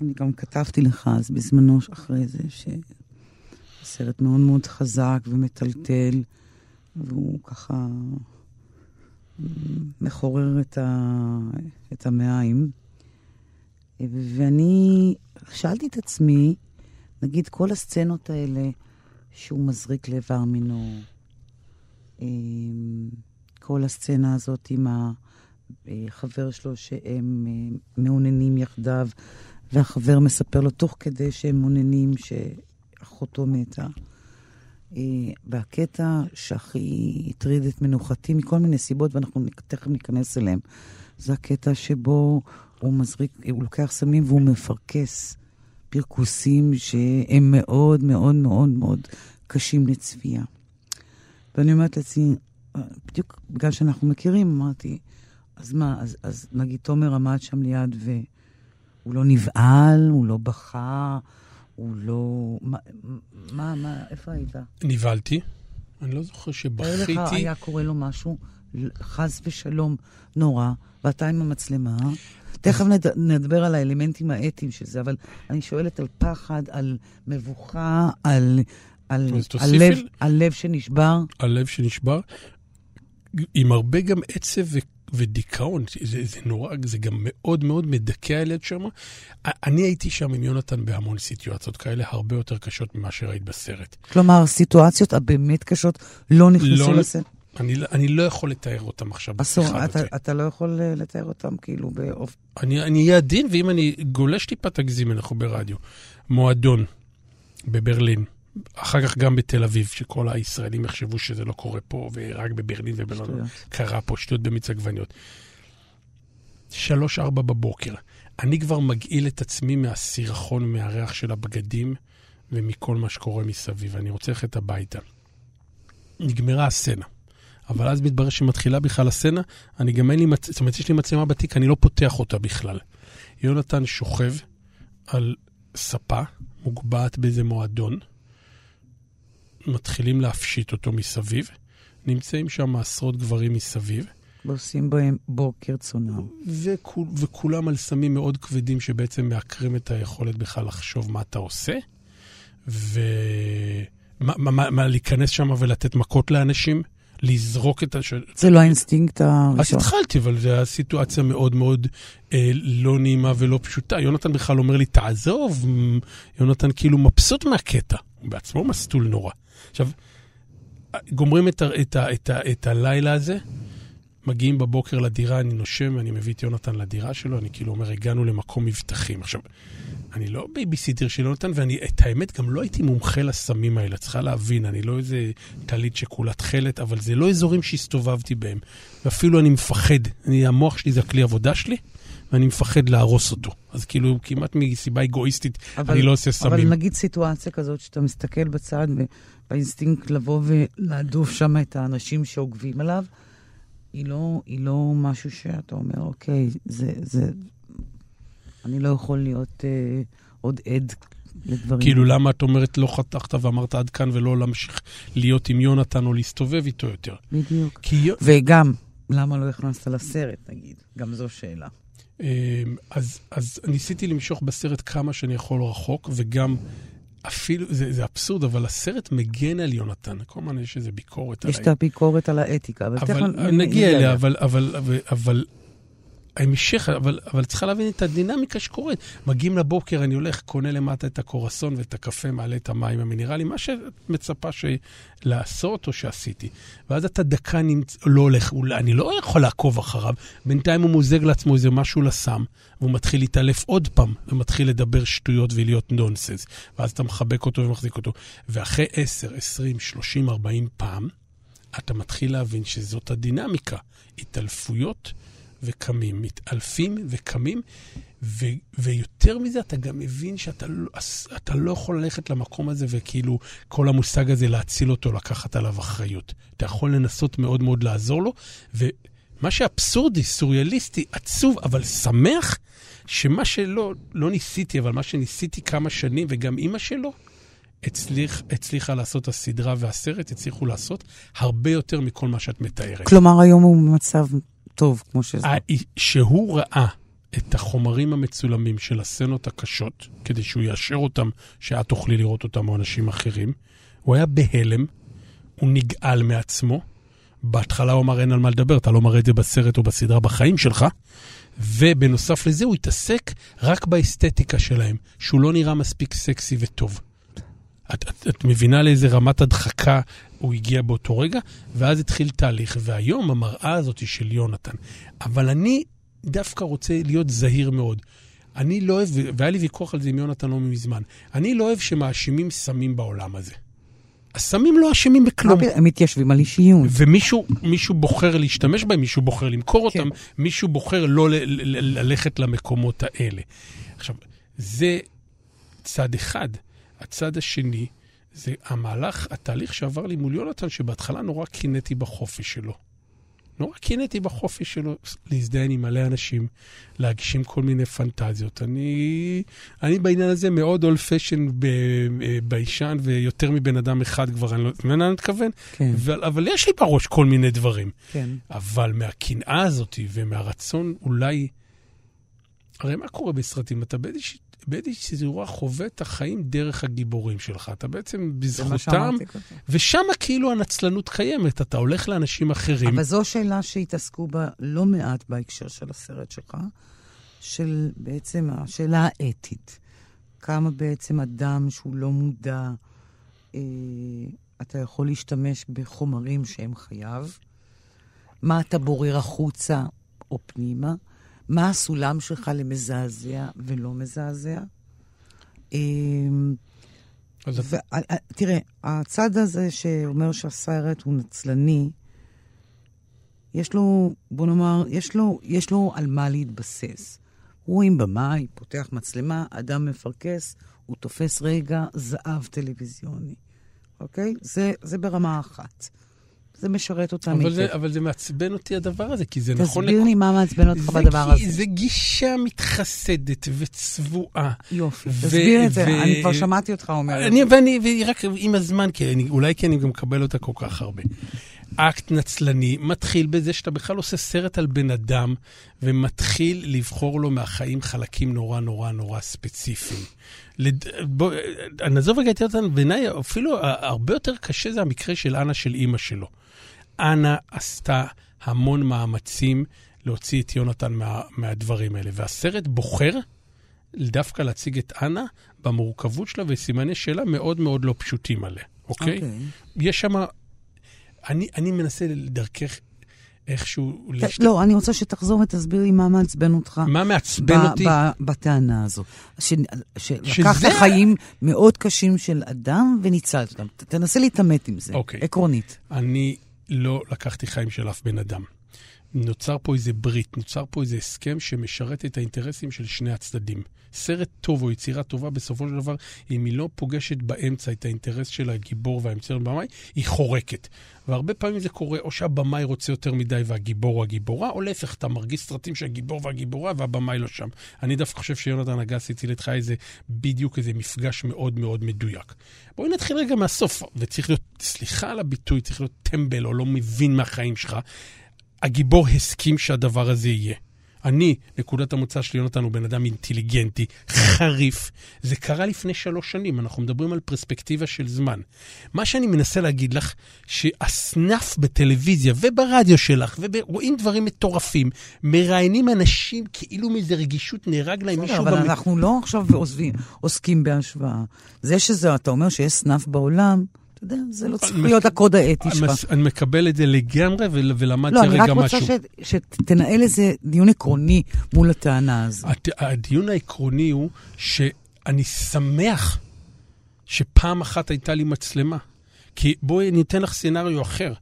אני גם כתבתי לך אז בזמנו אחרי זה, שסרט מאוד מאוד חזק ומטלטל, והוא ככה מחורר את, ה... את המעיים. ואני שאלתי את עצמי, נגיד כל הסצנות האלה שהוא מזריק לאיבר מינו, אמ, כל הסצנה הזאת עם החבר שלו שהם אה, מעוננים יחדיו, והחבר מספר לו תוך כדי שהם מעוננים שאחותו מתה. אה, והקטע שהכי הטריד את מנוחתי מכל מיני סיבות, ואנחנו תכף ניכנס אליהם, זה הקטע שבו הוא מזריק, הוא לוקח סמים והוא מפרכס פרכוסים שהם מאוד מאוד מאוד מאוד קשים לצביעה. ואני אומרת לעצמי, בדיוק בגלל שאנחנו מכירים, אמרתי, אז מה, אז, אז נגיד תומר עמד שם ליד והוא לא נבהל, הוא לא בכה, הוא לא... מה, מה, מה איפה היית? נבהלתי. אני לא זוכר שבכיתי. לך היה קורה לו משהו, חס ושלום, נורא, ואתה עם המצלמה. תכף נד, נדבר על האלמנטים האתיים של זה, אבל אני שואלת על פחד, על מבוכה, על, על, על, לב. על לב שנשבר. הלב שנשבר, עם הרבה גם עצב ו- ודיכאון. זה, זה נורא, זה גם מאוד מאוד מדכא הילד שם. אני הייתי שם עם יונתן בהמון סיטואציות כאלה, הרבה יותר קשות ממה שראית בסרט. כלומר, הסיטואציות הבאמת קשות לא נכנסו לא- לסרט. אני, לא- אני לא יכול לתאר אותם עכשיו אסור, בשיחה אתה, הזאת. אתה לא יכול אה, לתאר אותם כאילו באופן... אני אהיה עדין, ואם אני גולש טיפה תגזים, אנחנו ברדיו. מועדון בברלין, אחר כך גם בתל אביב, שכל הישראלים יחשבו שזה לא קורה פה, ורק בברלין ובלונדון. קרה פה שטויות במיץ עגבניות. שלוש, ארבע בבוקר. אני כבר מגעיל את עצמי מהסירחון, מהריח של הבגדים ומכל מה שקורה מסביב. אני רוצה ללכת הביתה. נגמרה הסצנה. אבל אז מתברר שמתחילה בכלל הסצנה, אני גם אין לי, מצ... זאת אומרת, יש לי מצלמה בתיק, אני לא פותח אותה בכלל. יונתן שוכב על ספה, מוגבהת באיזה מועדון, מתחילים להפשיט אותו מסביב, נמצאים שם עשרות גברים מסביב, ועושים בהם בו כרצונם. וכול, וכולם על סמים מאוד כבדים שבעצם מעקרים את היכולת בכלל לחשוב מה אתה עושה, ומה מה, מה, מה, להיכנס שם ולתת מכות לאנשים, לזרוק את הש... זה לא האינסטינקט אז הראשון. התחלתי, אבל זו הייתה סיטואציה מאוד מאוד אה, לא נעימה ולא פשוטה. יונתן בכלל אומר לי, תעזוב, יונתן כאילו מבסוט מהקטע. בעצמו מסטול נורא. עכשיו, גומרים את, את, את, ה, את הלילה הזה, מגיעים בבוקר לדירה, אני נושם, אני מביא את יונתן לדירה שלו, אני כאילו אומר, הגענו למקום מבטחים. עכשיו, אני לא בייביסיטר של יונתן, ואני, את האמת, גם לא הייתי מומחה לסמים האלה, צריכה להבין, אני לא איזה טלית שכולה תכלת, אבל זה לא אזורים שהסתובבתי בהם. ואפילו אני מפחד, אני, המוח שלי זה הכלי עבודה שלי, ואני מפחד להרוס אותו. אז כאילו, כמעט מסיבה אגואיסטית, אבל- אני לא עושה אבל סמים. נגיד סיטואציה כזאת שאתה מסתכל בצד ובאינסטינקט לבוא ולהדוף שם את האנשים שעוקבים עליו, היא לא, היא לא משהו שאתה אומר, אוקיי, זה, זה... אני לא יכול להיות אה, עוד עד לדברים. כאילו, למה את אומרת לא חתכת ואמרת עד כאן ולא להמשיך להיות עם יונתן או להסתובב איתו יותר? בדיוק. כי וגם, למה לא הכנסת לסרט, נגיד? גם זו שאלה. אמ, אז, אז ניסיתי למשוך בסרט כמה שאני יכול רחוק, וגם אפילו, זה, זה אבסורד, אבל הסרט מגן על יונתן. כל הזמן יש איזו ביקורת יש עליי. את הביקורת על האתיקה, אבל אבל נגיע אליה, אבל, אבל, אבל, אבל ההמשך, אבל, אבל צריכה להבין את הדינמיקה שקורית. מגיעים לבוקר, אני הולך, קונה למטה את הקורסון ואת הקפה, מעלה את המים המינרליים, מה שאת מצפה ש... לעשות או שעשיתי. ואז אתה דקה נמצ... לא הולך, אולי, אני לא יכול לעקוב אחריו. בינתיים הוא מוזג לעצמו איזה משהו לסם, והוא מתחיל להתעלף עוד פעם, ומתחיל לדבר שטויות ולהיות נונסנס. ואז אתה מחבק אותו ומחזיק אותו. ואחרי 10, 20, 30, 40 פעם, אתה מתחיל להבין שזאת הדינמיקה. התעלפויות וקמים, מתעלפים וקמים, ו- ויותר מזה, אתה גם מבין שאתה לא, אתה לא יכול ללכת למקום הזה וכאילו כל המושג הזה להציל אותו, לקחת עליו אחריות. אתה יכול לנסות מאוד מאוד לעזור לו, ומה שאבסורדי, סוריאליסטי, עצוב, אבל שמח, שמה שלא, לא ניסיתי, אבל מה שניסיתי כמה שנים, וגם אימא שלו, הצליח, הצליחה לעשות הסדרה והסרט, הצליחו לעשות הרבה יותר מכל מה שאת מתארת. כלומר, היום הוא במצב טוב, כמו שזה. שהוא ראה את החומרים המצולמים של הסצנות הקשות, כדי שהוא יאשר אותם, שאת תוכלי לראות אותם או אנשים אחרים, הוא היה בהלם, הוא נגעל מעצמו. בהתחלה הוא אמר, אין על מה לדבר, אתה לא מראה את זה בסרט או בסדרה בחיים שלך. ובנוסף לזה, הוא התעסק רק באסתטיקה שלהם, שהוא לא נראה מספיק סקסי וטוב. את, את, את מבינה לאיזה רמת הדחקה הוא הגיע באותו רגע? ואז התחיל תהליך, והיום המראה הזאת היא של יונתן. אבל אני דווקא רוצה להיות זהיר מאוד. אני לא אוהב, והיה לי ויכוח על זה עם יונתן לא מזמן, אני לא אוהב שמאשימים סמים בעולם הזה. הסמים לא אשמים בכלום. הם מתיישבים על אישיות. ומישהו מישהו בוחר להשתמש בהם, מישהו בוחר למכור כן. אותם, מישהו בוחר לא ל- ל- ל- ללכת למקומות האלה. עכשיו, זה צד אחד. הצד השני זה המהלך, התהליך שעבר לי מול יונתן, שבהתחלה נורא קינאתי בחופש שלו. נורא קינאתי בחופש שלו להזדהן עם מלא אנשים, להגשים כל מיני פנטזיות. אני, אני בעניין הזה מאוד אולד פשן ביישן, ויותר מבן אדם אחד כבר, אני לא מבין מה אני מתכוון? כן. אבל, אבל יש לי בראש כל מיני דברים. כן. אבל מהקנאה הזאת ומהרצון אולי... הרי מה קורה בסרטים? אתה באיזושהי באיזושהי צורה חווה את החיים דרך הגיבורים שלך. אתה בעצם בזכותם, ושם כאילו הנצלנות קיימת, אתה הולך לאנשים אחרים. אבל זו שאלה שהתעסקו בה לא מעט בהקשר של הסרט שלך, של בעצם השאלה האתית. כמה בעצם אדם שהוא לא מודע, אה, אתה יכול להשתמש בחומרים שהם חייב, מה אתה בורר החוצה או פנימה, מה הסולם שלך למזעזע ולא מזעזע. אמ, תראה, הצד הזה שאומר שהסרט הוא נצלני, יש לו, בוא נאמר, יש לו, יש לו על מה להתבסס. רואים במאי, פותח מצלמה, אדם מפרכס, הוא תופס רגע זהב טלוויזיוני, אוקיי? זה, זה ברמה אחת. זה משרת אותם היטב. זה, אבל זה מעצבן אותי הדבר הזה, כי זה נכון... תסביר לי מה מעצבן אותך בדבר הזה. זה גישה מתחסדת וצבועה. יופי, תסביר את זה, אני כבר שמעתי אותך אומר את זה. ואני, ורק עם הזמן, כי אני, אולי כי אני גם מקבל אותה כל כך הרבה. אקט נצלני מתחיל בזה שאתה בכלל עושה סרט על בן אדם ומתחיל לבחור לו מהחיים חלקים נורא נורא נורא ספציפיים. לד... בוא, נעזוב רגע את יונתן, בעיניי אפילו הרבה יותר קשה זה המקרה של אנה של אימא שלו. אנה עשתה המון מאמצים להוציא את יונתן מה, מהדברים האלה, והסרט בוחר דווקא להציג את אנה במורכבות שלה וסימני שאלה מאוד מאוד לא פשוטים עליה, אוקיי? Okay. אוקיי. יש שם... אני, אני מנסה דרכך איכשהו... לשת... לא, אני רוצה שתחזור ותסביר לי מה מעצבן אותך. מה מעצבן אותי? בטענה הזו. ש... שלקחת שזה... חיים מאוד קשים של אדם וניצלת אותם. תנסה להתעמת עם זה, אוקיי. עקרונית. אני לא לקחתי חיים של אף בן אדם. נוצר פה איזה ברית, נוצר פה איזה הסכם שמשרת את האינטרסים של שני הצדדים. סרט טוב או יצירה טובה, בסופו של דבר, אם היא לא פוגשת באמצע את האינטרס של הגיבור והאמצער במאי, היא חורקת. והרבה פעמים זה קורה, או שהבמאי רוצה יותר מדי והגיבור או הגיבורה, או להפך, אתה מרגיש סרטים שהגיבור והגיבורה והבמאי לא שם. אני דווקא חושב שיונתן אגס הציל את חיי זה בדיוק איזה מפגש מאוד מאוד מדויק. בואי נתחיל רגע מהסוף, וצריך להיות, סליחה על הביטוי, צריך להיות טמבל או לא מבין מהחיים שלך. הגיבור הסכים שהדבר הזה יהיה. אני, נקודת המוצא של יונתן הוא בן אדם אינטליגנטי, חריף. זה קרה לפני שלוש שנים, אנחנו מדברים על פרספקטיבה של זמן. מה שאני מנסה להגיד לך, שהסנף בטלוויזיה וברדיו שלך, ורואים דברים מטורפים, מראיינים אנשים כאילו מאיזה רגישות נהרג להם מישהו... אבל אנחנו לא עכשיו עוסקים בהשוואה. זה שזה, אתה אומר שיש סנף בעולם, אתה יודע, זה לא צריך להיות הקוד האתי שלך. אני מקבל את זה לגמרי, ולמדתי רגע משהו. לא, אני רק רוצה שתנהל איזה דיון עקרוני מול הטענה הזו. הדיון העקרוני הוא שאני שמח שפעם אחת הייתה לי מצלמה. כי בואי, אני אתן לך סצנריו אחר.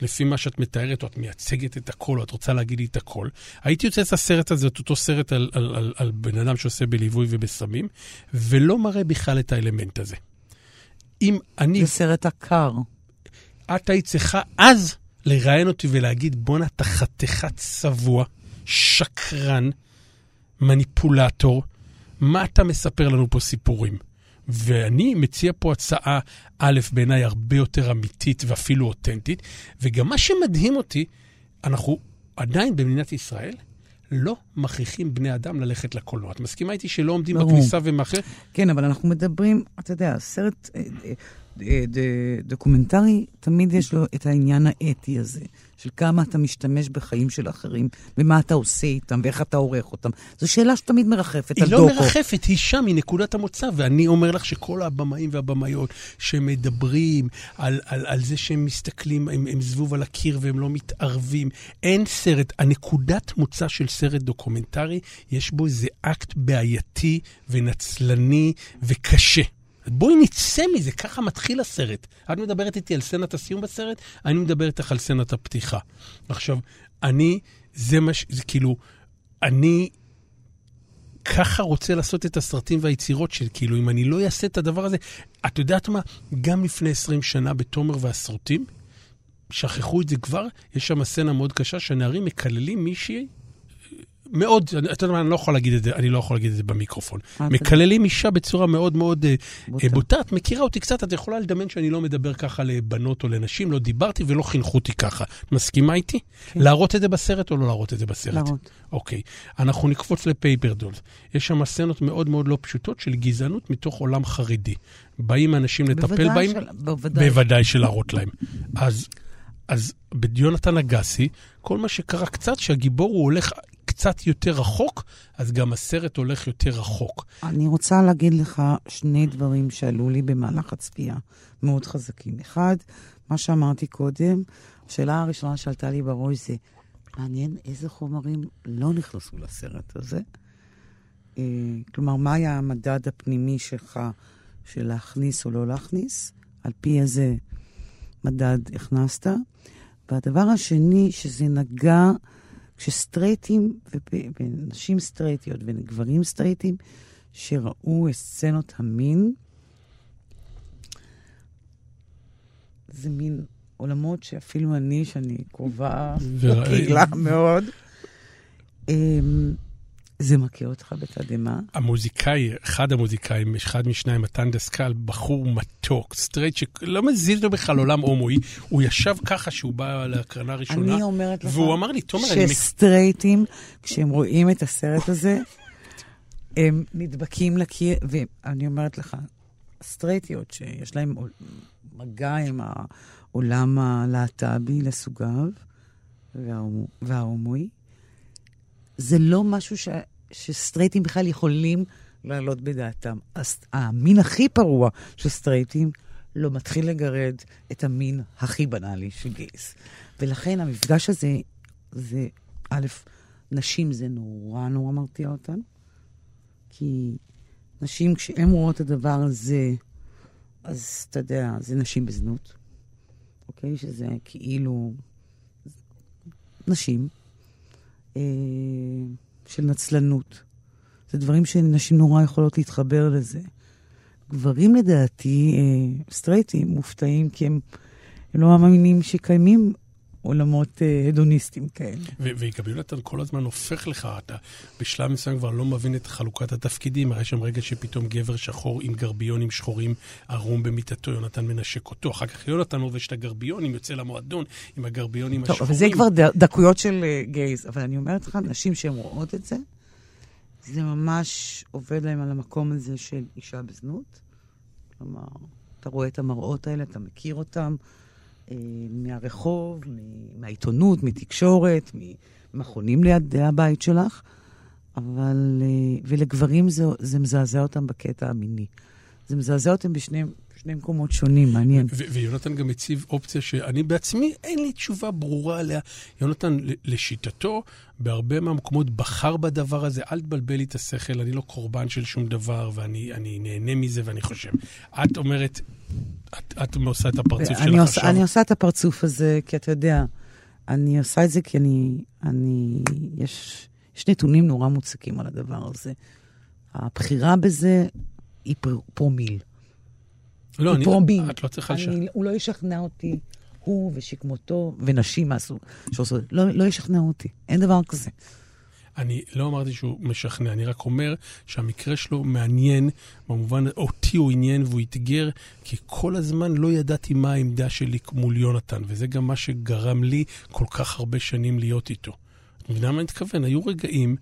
לפי מה שאת מתארת, או את מייצגת את הכל, או את רוצה להגיד לי את הכל. הייתי יוצא את הסרט הזה, את אותו סרט על, על, על, על בן אדם שעושה בליווי ובסמים, ולא מראה בכלל את האלמנט הזה. אם אני... זה סרט עקר. את היית צריכה אז לראיין אותי ולהגיד, בואנה, אתה חתיכת צבוע, שקרן, מניפולטור, מה אתה מספר לנו פה סיפורים? ואני מציע פה הצעה, א', בעיניי הרבה יותר אמיתית ואפילו אותנטית, וגם מה שמדהים אותי, אנחנו עדיין במדינת ישראל לא מכריחים בני אדם ללכת לקולנוע. את מסכימה איתי שלא עומדים ברור. בכניסה ומאחר? כן, אבל אנחנו מדברים, אתה יודע, סרט אה, אה, דוקומנטרי, תמיד יש לו את העניין האתי הזה. של כמה אתה משתמש בחיים של אחרים, ומה אתה עושה איתם, ואיך אתה עורך אותם. זו שאלה שתמיד מרחפת על דוקו. היא לא מרחפת, היא שם, היא נקודת המוצא. ואני אומר לך שכל הבמאים והבמאיות שמדברים על, על, על זה שהם מסתכלים, הם, הם זבוב על הקיר והם לא מתערבים, אין סרט. הנקודת מוצא של סרט דוקומנטרי, יש בו איזה אקט בעייתי ונצלני וקשה. בואי נצא מזה, ככה מתחיל הסרט. את מדברת איתי על סצנת הסיום בסרט, אני מדבר איתך על סצנת הפתיחה. עכשיו, אני, זה מה ש... זה כאילו, אני ככה רוצה לעשות את הסרטים והיצירות של, כאילו, אם אני לא אעשה את הדבר הזה, את יודעת מה? גם לפני 20 שנה בתומר והסרוטים, שכחו את זה כבר, יש שם סצנה מאוד קשה שהנערים מקללים מישהי מאוד, אתה יודע מה, אני לא יכול להגיד את זה, אני לא יכול להגיד את זה במיקרופון. מקללים אישה בצורה מאוד מאוד אה, בוטה. את מכירה אותי קצת, את יכולה לדמיין שאני לא מדבר ככה לבנות או לנשים, לא דיברתי ולא חינכו אותי ככה. מסכימה איתי? כן. להראות את זה בסרט או לא להראות את זה בסרט? להראות. אוקיי. אנחנו נקפוץ לפייפר דולס. יש שם סצנות מאוד מאוד לא פשוטות של גזענות מתוך עולם חרדי. באים אנשים לטפל בהם, בוודאי. בוודאי שלהראות להם. אז אז ביונתן אגסי, כל מה שקרה קצת, שהגיבור הוא הולך קצת יותר רחוק, אז גם הסרט הולך יותר רחוק. אני רוצה להגיד לך שני דברים שעלו לי במהלך הצפייה, מאוד חזקים. אחד, מה שאמרתי קודם, השאלה הראשונה שעלתה לי בראש זה, מעניין איזה חומרים לא נכנסו לסרט הזה. אה, כלומר, מה היה המדד הפנימי שלך של להכניס או לא להכניס? על פי איזה מדד הכנסת? והדבר השני, שזה נגע כשסטרייטים, ונשים סטרייטיות וגברים סטרייטים, שראו את סצנות המין, זה מין עולמות שאפילו אני, שאני קרובה לקהילה מאוד, אמ, זה מכה אותך בתדהמה. המוזיקאי, אחד המוזיקאים, אחד משניים, מתן דסקל, בחור מתוק, סטרייט, שלא מזיז לו בכלל עולם הומואי, הוא ישב ככה שהוא בא להקרנה ראשונה, אני אומרת לך, והוא אמר לי, תומר, אני... שסטרייטים, כשהם רואים את הסרט הזה, הם נדבקים לקיר, ואני אומרת לך, סטרייטיות שיש להם מגע עם העולם הלהט"בי לסוגיו וההומואי, זה לא משהו ש... שסטרייטים בכלל יכולים לעלות בדעתם. אז המין הכי פרוע של סטרייטים לא מתחיל לגרד את המין הכי בנאלי של גייס. ולכן המפגש הזה, זה, א', נשים זה נורא נורא מרתיע אותן, כי נשים, כשהן רואות את הדבר הזה, אז אתה יודע, זה נשים בזנות, אוקיי? שזה כאילו נשים. אה, של נצלנות. זה דברים שנשים נורא יכולות להתחבר לזה. גברים לדעתי, אה, סטרייטים, מופתעים כי הם, הם לא מאמינים שקיימים עולמות אה, הדוניסטיים כאלה. וגם יונתן כל הזמן הופך לך, אתה בשלב מסוים כבר לא מבין את חלוקת התפקידים, הרי שם רגע שפתאום גבר שחור עם גרביונים שחורים ערום במיטתו, יונתן מנשק אותו, אחר כך יונתן לובש את הגרביונים, יוצא למועדון עם הגרביונים השחורים. טוב, אבל זה כבר דקויות של uh, גייז, אבל אני אומרת לך, נשים שהן רואות את זה, זה ממש עובד להם על המקום הזה של אישה בזנות. כלומר, אתה רואה את המראות האלה, אתה מכיר אותם. אה, מהרחוב, מהעיתונות, מתקשורת, ממכונים ליד הבית שלך, אבל... אה, ולגברים זה, זה מזעזע אותם בקטע המיני. זה מזעזע אותם בשני, בשני מקומות שונים, מעניין. ויונתן גם הציב אופציה שאני בעצמי, אין לי תשובה ברורה עליה. יונתן, לשיטתו, בהרבה מהמקומות בחר בדבר הזה, אל תבלבל לי את השכל, אני לא קורבן של שום דבר, ואני נהנה מזה ואני חושב. את אומרת, את, את עושה את הפרצוף שלך עושה, עכשיו. אני עושה את הפרצוף הזה, כי אתה יודע, אני עושה את זה כי אני, אני, יש, יש נתונים נורא מוצקים על הדבר הזה. הבחירה בזה היא פרומיל. לא, אני, פרומיל. את לא צריכה לשכנע. הוא לא ישכנע אותי, הוא ושכמותו ונשים מהסוג שעושות, לא, לא ישכנע אותי, אין דבר כזה. אני לא אמרתי שהוא משכנע, אני רק אומר שהמקרה שלו מעניין, במובן, אותי הוא עניין והוא אתגר, כי כל הזמן לא ידעתי מה העמדה שלי מול יונתן, וזה גם מה שגרם לי כל כך הרבה שנים להיות איתו. אתה מבינה מה אני מתכוון? היו רגעים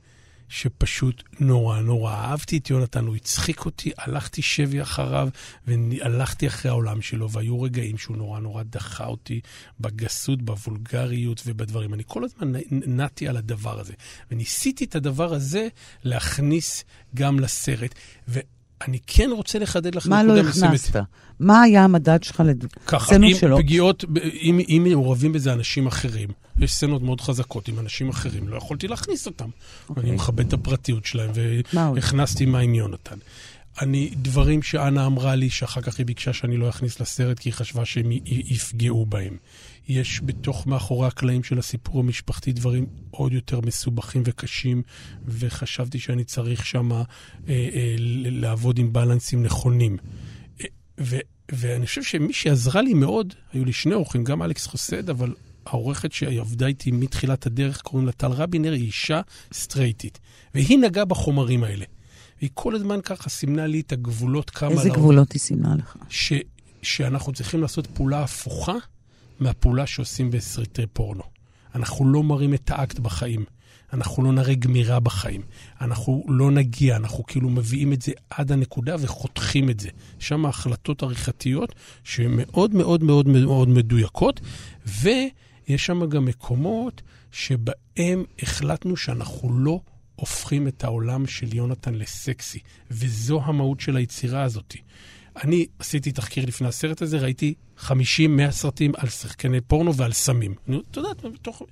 שפשוט נורא נורא אהבתי את יונתן, הוא הצחיק אותי, הלכתי שבי אחריו והלכתי אחרי העולם שלו, והיו רגעים שהוא נורא נורא דחה אותי בגסות, בוולגריות ובדברים. אני כל הזמן נעתי על הדבר הזה, וניסיתי את הדבר הזה להכניס גם לסרט. ו... אני כן רוצה לחדד לך. מה לא הכנסת? מה היה המדד שלך לסצנות שלו? ככה, פגיעות, אם, אם מעורבים בזה אנשים אחרים, יש סצנות מאוד חזקות עם אנשים אחרים, לא יכולתי להכניס אותם. Okay. אוקיי. אני מכבד את הפרטיות שלהם, והכנסתי מה עם יונתן. אני, דברים שאנה אמרה לי, שאחר כך היא ביקשה שאני לא אכניס לסרט, כי היא חשבה שהם יפגעו בהם. יש בתוך מאחורי הקלעים של הסיפור המשפחתי דברים עוד יותר מסובכים וקשים, וחשבתי שאני צריך שם אה, אה, לעבוד עם בלנסים נכונים. אה, ו... ואני חושב שמי שעזרה לי מאוד, היו לי שני אורחים, גם אלכס חוסד, אבל העורכת שעבדה איתי מתחילת הדרך, קוראים לה טל רבינר, היא אישה סטרייטית. והיא נגעה בחומרים האלה. והיא כל הזמן ככה סימנה לי את הגבולות כמה... איזה גבולות היא סימנה לך? ש, שאנחנו צריכים לעשות פעולה הפוכה מהפעולה שעושים בסרטי פורנו. אנחנו לא מראים את האקט בחיים. אנחנו לא נראה גמירה בחיים. אנחנו לא נגיע, אנחנו כאילו מביאים את זה עד הנקודה וחותכים את זה. שם ההחלטות עריכתיות שהן מאוד מאוד מאוד מאוד מדויקות, ויש שם גם מקומות שבהם החלטנו שאנחנו לא הופכים את העולם של יונתן לסקסי, וזו המהות של היצירה הזאת. אני עשיתי תחקיר לפני הסרט הזה, ראיתי 50-100 סרטים על שחקני פורנו ועל סמים. אתה יודע, בתוך...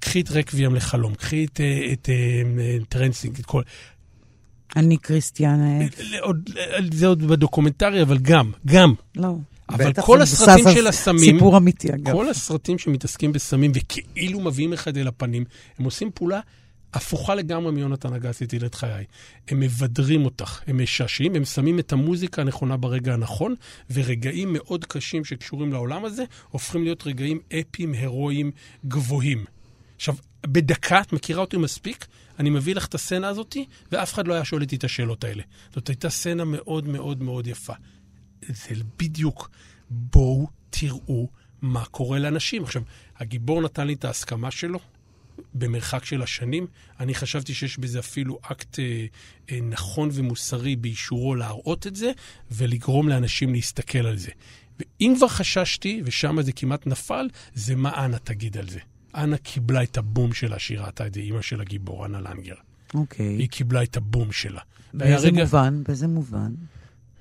קחי את רקוויאם לחלום, קחי את, אה, את, את אה, טריינספוטינג, את כל... אני קריסטיאנה אף. זה עוד בדוקומנטרי, אבל גם, גם. לא. אבל כל הסרטים של הסמים, סיפור אמיתי אגב. כל הסרטים שמתעסקים בסמים וכאילו מביאים אחד אל הפנים, הם עושים פעולה הפוכה לגמרי מיונתן אגסי את חיי. הם מבדרים אותך, הם משעשעים, הם שמים את המוזיקה הנכונה ברגע הנכון, ורגעים מאוד קשים שקשורים לעולם הזה, הופכים להיות רגעים אפיים, הירואיים, גבוהים. עכשיו, בדקה, את מכירה אותי מספיק, אני מביא לך את הסצנה הזאת, ואף אחד לא היה שואל איתי את השאלות האלה. זאת הייתה סצנה מאוד מאוד מאוד יפה. זה בדיוק, בואו תראו מה קורה לאנשים. עכשיו, הגיבור נתן לי את ההסכמה שלו, במרחק של השנים. אני חשבתי שיש בזה אפילו אקט אה, אה, נכון ומוסרי באישורו להראות את זה, ולגרום לאנשים להסתכל על זה. ואם כבר חששתי, ושם זה כמעט נפל, זה מה אנה תגיד על זה. אנה קיבלה את הבום שלה שהיא ראתה את אימא של הגיבור, אנה לנגר. אוקיי. היא קיבלה את הבום שלה. באיזה רגע... מובן? באיזה מובן?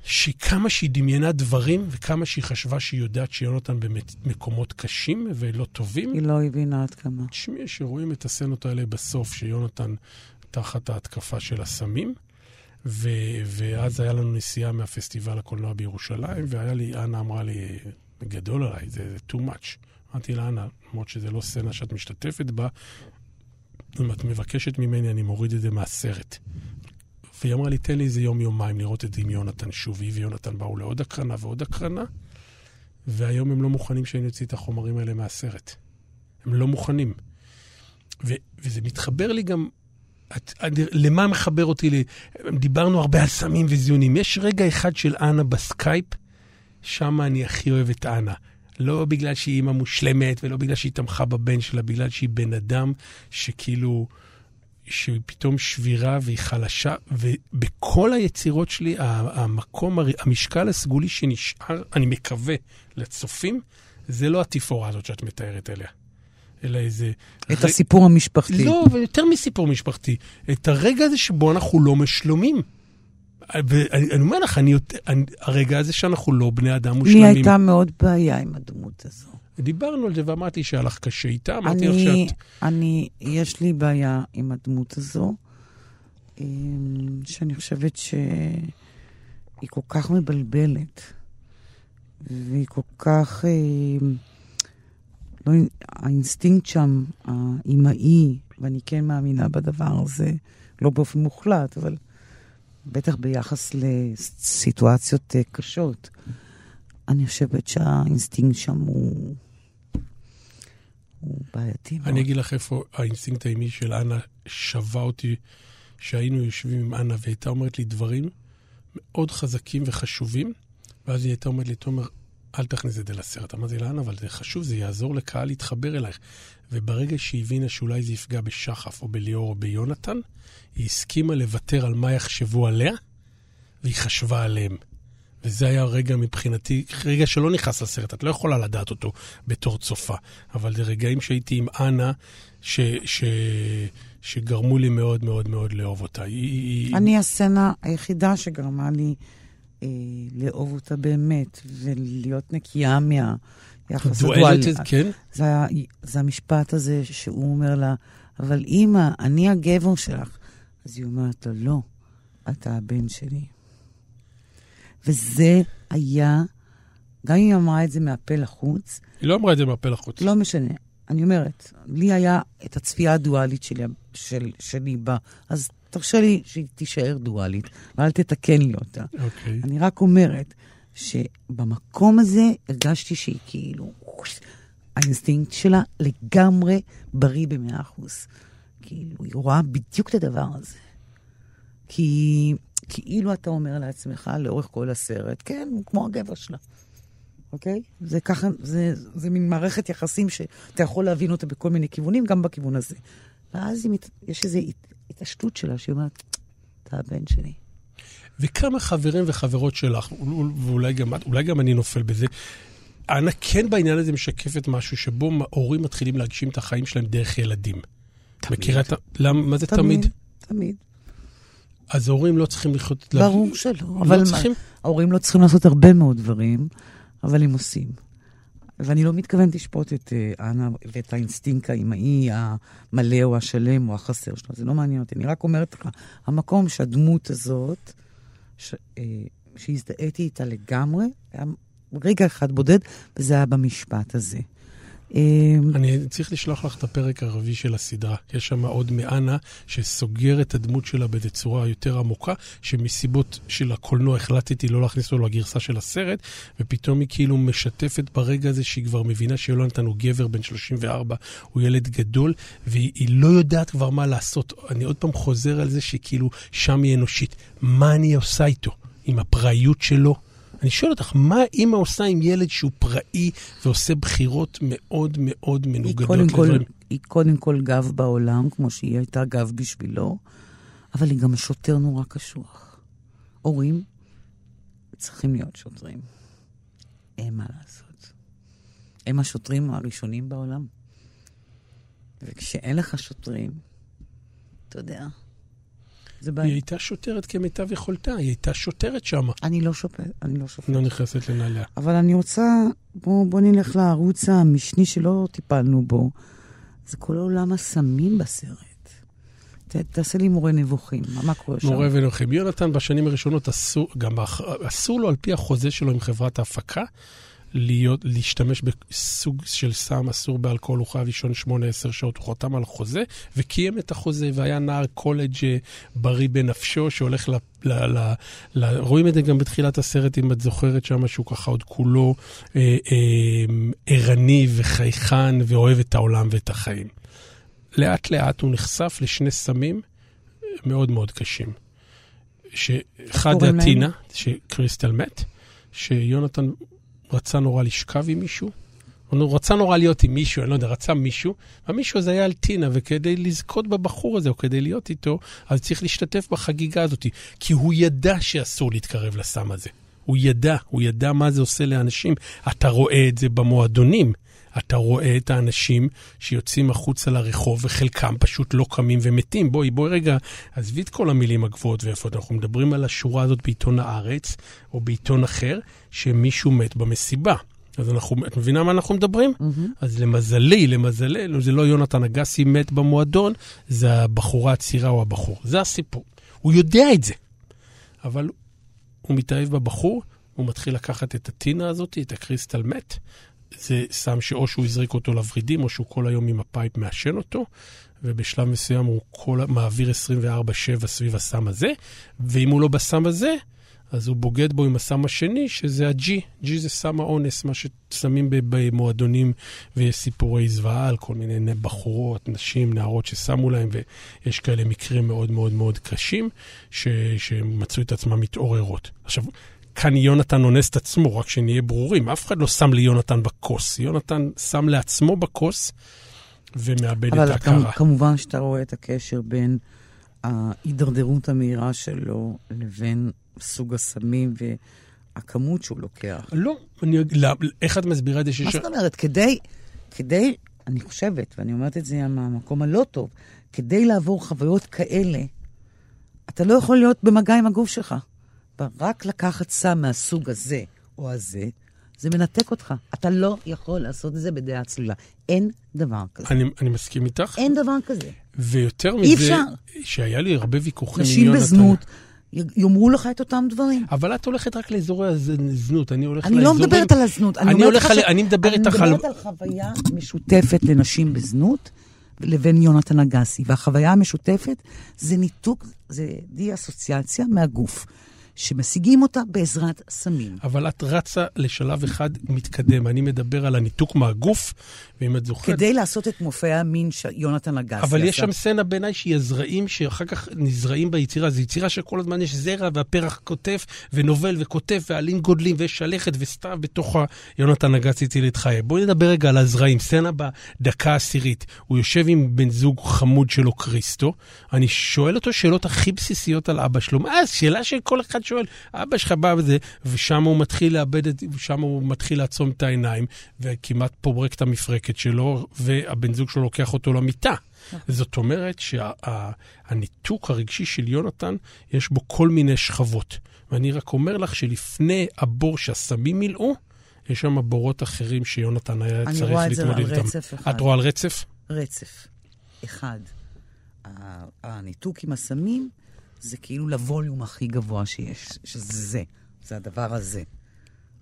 שכמה שהיא דמיינה דברים, וכמה שהיא חשבה שהיא יודעת שיונתן במקומות קשים ולא טובים. היא לא הבינה עד כמה. תשמעי, שרואים את הסצנות האלה בסוף, שיונתן תחת ההתקפה של הסמים, ו- ואז היה לנו נסיעה מהפסטיבל הקולנוע בירושלים, והיה לי, אנה אמרה לי, גדול עליי, זה, זה too much. אמרתי לה, אנה, למרות שזו לא סצנה שאת משתתפת בה, אם את מבקשת ממני, אני מוריד את זה מהסרט. והיא אמרה לי, תן לי איזה יום-יומיים לראות את עם יונתן שוב. היא ויונתן באו לעוד הקרנה ועוד הקרנה, והיום הם לא מוכנים שאני אוציא את החומרים האלה מהסרט. הם לא מוכנים. ו- וזה מתחבר לי גם, את, את, למה מחבר אותי? ל... דיברנו הרבה על סמים וזיונים. יש רגע אחד של אנה בסקייפ, שם אני הכי אוהב את אנה. לא בגלל שהיא אימא מושלמת ולא בגלל שהיא תמכה בבן שלה, בגלל שהיא בן אדם שכאילו... שהיא פתאום שבירה והיא חלשה, ובכל היצירות שלי, המקום, המשקל הסגולי שנשאר, אני מקווה, לצופים, זה לא התפאורה הזאת שאת מתארת אליה. אלא איזה... את ר... הסיפור המשפחתי. לא, ויותר מסיפור משפחתי. את הרגע הזה שבו אנחנו לא משלומים. ואני אומר לך, אני, אני, הרגע הזה שאנחנו לא בני אדם מושלמים. לי הייתה מאוד בעיה עם הדמות הזו. דיברנו על זה ואמרתי שהיה לך קשה איתה, אמרתי לך שאת... אני, יש לי בעיה עם הדמות הזו, אמ, שאני חושבת שהיא כל כך מבלבלת, והיא כל כך... אמ, לא, האינסטינקט שם, האימהי, ואני כן מאמינה בדבר הזה, לא באופן מוחלט, אבל בטח ביחס לסיטואציות אה, קשות. אני חושבת שהאינסטינקט שם הוא בעייתי מאוד. אני אגיד לך איפה האינסטינקט האימהי של אנה שבה אותי, שהיינו יושבים עם אנה והייתה אומרת לי דברים מאוד חזקים וחשובים, ואז היא הייתה אומרת לי, תומר, אל תכניס את זה לסרט. אמרתי לה, אנה, אבל זה חשוב, זה יעזור לקהל להתחבר אלייך. וברגע שהיא הבינה שאולי זה יפגע בשחף או בליאור או ביונתן, היא הסכימה לוותר על מה יחשבו עליה, והיא חשבה עליהם. וזה היה רגע מבחינתי, רגע שלא נכנס לסרט, את לא יכולה לדעת אותו בתור צופה, אבל זה רגעים שהייתי עם אנה, ש, ש, שגרמו לי מאוד מאוד מאוד לאהוב אותה. היא... אני הסצנה היחידה שגרמה לי אה, לאהוב אותה באמת, ולהיות נקייה מהיחס הדואלי. כן? זה, זה המשפט הזה שהוא אומר לה, אבל אימא, אני הגבר שלך. אז היא אומרת לו, לא, אתה הבן שלי. וזה היה, גם אם היא אמרה את זה מהפה לחוץ... היא לא אמרה את זה מהפה לחוץ. לא משנה. אני אומרת, לי היה את הצפייה הדואלית שלי, של, שלי בה, אז תרשה לי שהיא תישאר דואלית, ואל תתקן לי אותה. אוקיי. אני רק אומרת, שבמקום הזה הרגשתי שהיא כאילו, האינסטינקט שלה לגמרי בריא במאה אחוז. כאילו, היא רואה בדיוק את הדבר הזה. כי כאילו אתה אומר לעצמך לאורך כל הסרט, כן, הוא כמו הגבר שלה. אוקיי? זה ככה, זה, זה מין מערכת יחסים שאתה יכול להבין אותה בכל מיני כיוונים, גם בכיוון הזה. ואז באמת, יש איזו התעשתות שלה שהיא אומרת, אתה הבן שלי. וכמה חברים וחברות שלך, ואולי גם, גם אני נופל בזה, אנה כן בעניין הזה משקפת משהו שבו הורים מתחילים להגשים את החיים שלהם דרך ילדים. תמיד. מכירה את ה... למה, מה זה תמיד? תמיד. תמיד. אז ההורים לא צריכים לחיות... ברור לה... שלא, לא אבל צריכים... מה, ההורים לא צריכים לעשות הרבה מאוד דברים, אבל הם עושים. ואני לא מתכוונת לשפוט את אה, אנה ואת האינסטינקט האימהי המלא או השלם או החסר שלו, זה לא מעניין אותי. אני רק אומרת לך, המקום שהדמות הזאת, ש, uh, שהזדהיתי איתה לגמרי, היה רגע אחד בודד, וזה היה במשפט הזה. אמ, אני צריך לשלוח לך את הפרק הרביעי של הסדרה. יש שם עוד מאנה שסוגר את הדמות שלה בצורה יותר עמוקה, שמסיבות של הקולנוע החלטתי לא להכניס אותו לגרסה של הסרט, ופתאום היא כאילו משתפת ברגע הזה שהיא כבר מבינה שיונתן הוא גבר בן 34, הוא ילד גדול, והיא לא יודעת כבר מה לעשות. אני עוד פעם חוזר על זה שכאילו שם היא אנושית. מה אני עושה איתו? עם הפראיות שלו? אני שואל אותך, מה אימא עושה עם ילד שהוא פראי ועושה בחירות מאוד מאוד מנוגדות לדברים? היא קודם כל גב בעולם, כמו שהיא הייתה גב בשבילו, אבל היא גם שוטר נורא קשוח. הורים צריכים להיות שוטרים. אין מה לעשות. הם השוטרים הראשונים בעולם. וכשאין לך שוטרים, אתה יודע, זה בעיה. היא הייתה שוטרת כמיטב יכולתה, היא הייתה שוטרת שם. אני לא שופט, אני לא שופט. לא נכנסת לנעליה. אבל אני רוצה, בוא, בוא נלך לערוץ המשני שלא טיפלנו בו. זה כל עולם הסמים בסרט. ת, תעשה לי מורה נבוכים, מה קורה שם? מורה ונבוכים. יונתן בשנים הראשונות אסור, גם אסור לו על פי החוזה שלו עם חברת ההפקה, להיות, להשתמש בסוג של סם אסור באלכוהול, הוא חייב לישון 8-10 שעות, הוא חתם על חוזה, וקיים את החוזה, והיה נער קולג' אה, בריא בנפשו, שהולך ל... ל, ל, ל רואים את זה גם בתחילת הסרט, אם את זוכרת שם, שהוא ככה עוד כולו אה, אה, ערני וחייכן, ואוהב את העולם ואת החיים. לאט לאט הוא נחשף לשני סמים מאוד מאוד קשים. שאחד זה הטינה, שקריסטל מת, שיונתן רצה נורא לשכב עם מישהו, הוא רצה נורא להיות עם מישהו, אני לא יודע, רצה מישהו, והמישהו הזה היה על טינה, וכדי לזכות בבחור הזה, או כדי להיות איתו, אז צריך להשתתף בחגיגה הזאת, כי הוא ידע שאסור להתקרב לסם הזה. הוא ידע, הוא ידע מה זה עושה לאנשים. אתה רואה את זה במועדונים. אתה רואה את האנשים שיוצאים החוצה לרחוב, וחלקם פשוט לא קמים ומתים. בואי, בואי רגע, עזבי את כל המילים הגבוהות ויפות. אנחנו מדברים על השורה הזאת בעיתון הארץ, או בעיתון אחר, שמישהו מת במסיבה. אז אנחנו, את מבינה מה אנחנו מדברים? Mm-hmm. אז למזלי, למזלנו, זה לא יונתן אגסי מת במועדון, זה הבחורה הצעירה או הבחור. זה הסיפור. הוא יודע את זה. אבל הוא מתאהב בבחור, הוא מתחיל לקחת את הטינה הזאת, את הקריסטל מת, זה סם שאו שהוא הזריק אותו לוורידים, או שהוא כל היום עם ה pipe מעשן אותו, ובשלב מסוים הוא כל, מעביר 24-7 סביב הסם הזה, ואם הוא לא בסם הזה, אז הוא בוגד בו עם הסם השני, שזה ה-G. G זה סם האונס, מה ששמים במועדונים ויש סיפורי זוועה על כל מיני בחורות, נשים, נערות ששמו להם, ויש כאלה מקרים מאוד מאוד מאוד קשים, ש... שמצאו את עצמם מתעוררות. עכשיו, כאן יונתן אונס את עצמו, רק שנהיה ברורים. אף אחד לא שם ליונתן בכוס. יונתן שם לעצמו בכוס ומאבד את ההכרה. אבל כמובן שאתה רואה את הקשר בין ההידרדרות המהירה שלו לבין סוג הסמים והכמות שהוא לוקח. לא, אני, לא, איך את מסבירה את זה שיש... מה זאת אומרת? כדי, כדי, אני חושבת, ואני אומרת את זה מהמקום הלא טוב, כדי לעבור חוויות כאלה, אתה לא יכול להיות במגע עם הגוף שלך. רק לקחת סם מהסוג הזה או הזה, זה מנתק אותך. אתה לא יכול לעשות את זה בדעה צלילה. אין דבר כזה. אני, אני מסכים איתך. אין דבר כזה. ויותר מזה, אי אפשר. שהיה לי הרבה ויכוחים עם יונתן. נשים בזנות. יאמרו לך את אותם דברים. אבל את הולכת רק לאזורי הזנות, אני הולך לאזורים... אני לא מדברת על הזנות. אני, אני, הולך על... ש... אני מדבר. אני מדברת על חוויה משותפת לנשים בזנות לבין יונתן אגסי. והחוויה המשותפת זה ניתוק, זה די-אסוציאציה מהגוף. שמשיגים אותה בעזרת סמים. אבל את רצה לשלב אחד מתקדם. אני מדבר על הניתוק מהגוף, ואם את זוכרת... כדי לעשות את מופעי המין שיונתן אגסי אבל יש שם סצנה בעיניי שהיא הזרעים שאחר כך נזרעים ביצירה. זו יצירה שכל הזמן יש זרע והפרח כותף ונובל וכותף ועלים גודלים ויש שלכת וסתיו בתוך יונתן אגסי הציל את חיי. בואי נדבר רגע על הזרעים. סצנה בדקה העשירית. הוא יושב עם בן זוג חמוד שלו, כריסטו. אני שואל אותו שאלות הכי בסיסיות על אבא שלו. מה, שאלה שכל אחד שואל. אבא שלך בא וזה, ושם הוא מתחיל לאבד את, ושם הוא מתחיל לעצום את העיניים, וכמעט פורק את המפרקת שלו, והבן זוג שלו לוקח אותו למיטה. זאת אומרת שהניתוק שה, הרגשי של יונתן, יש בו כל מיני שכבות. ואני רק אומר לך שלפני הבור שהסמים מילאו, יש שם בורות אחרים שיונתן היה צריך להתמודד איתם. אני רואה את זה על רצף אחד. את רואה על רצף? רצף. אחד, הניתוק עם הסמים זה כאילו לווליום הכי גבוה שיש, שזה זה, זה הדבר הזה.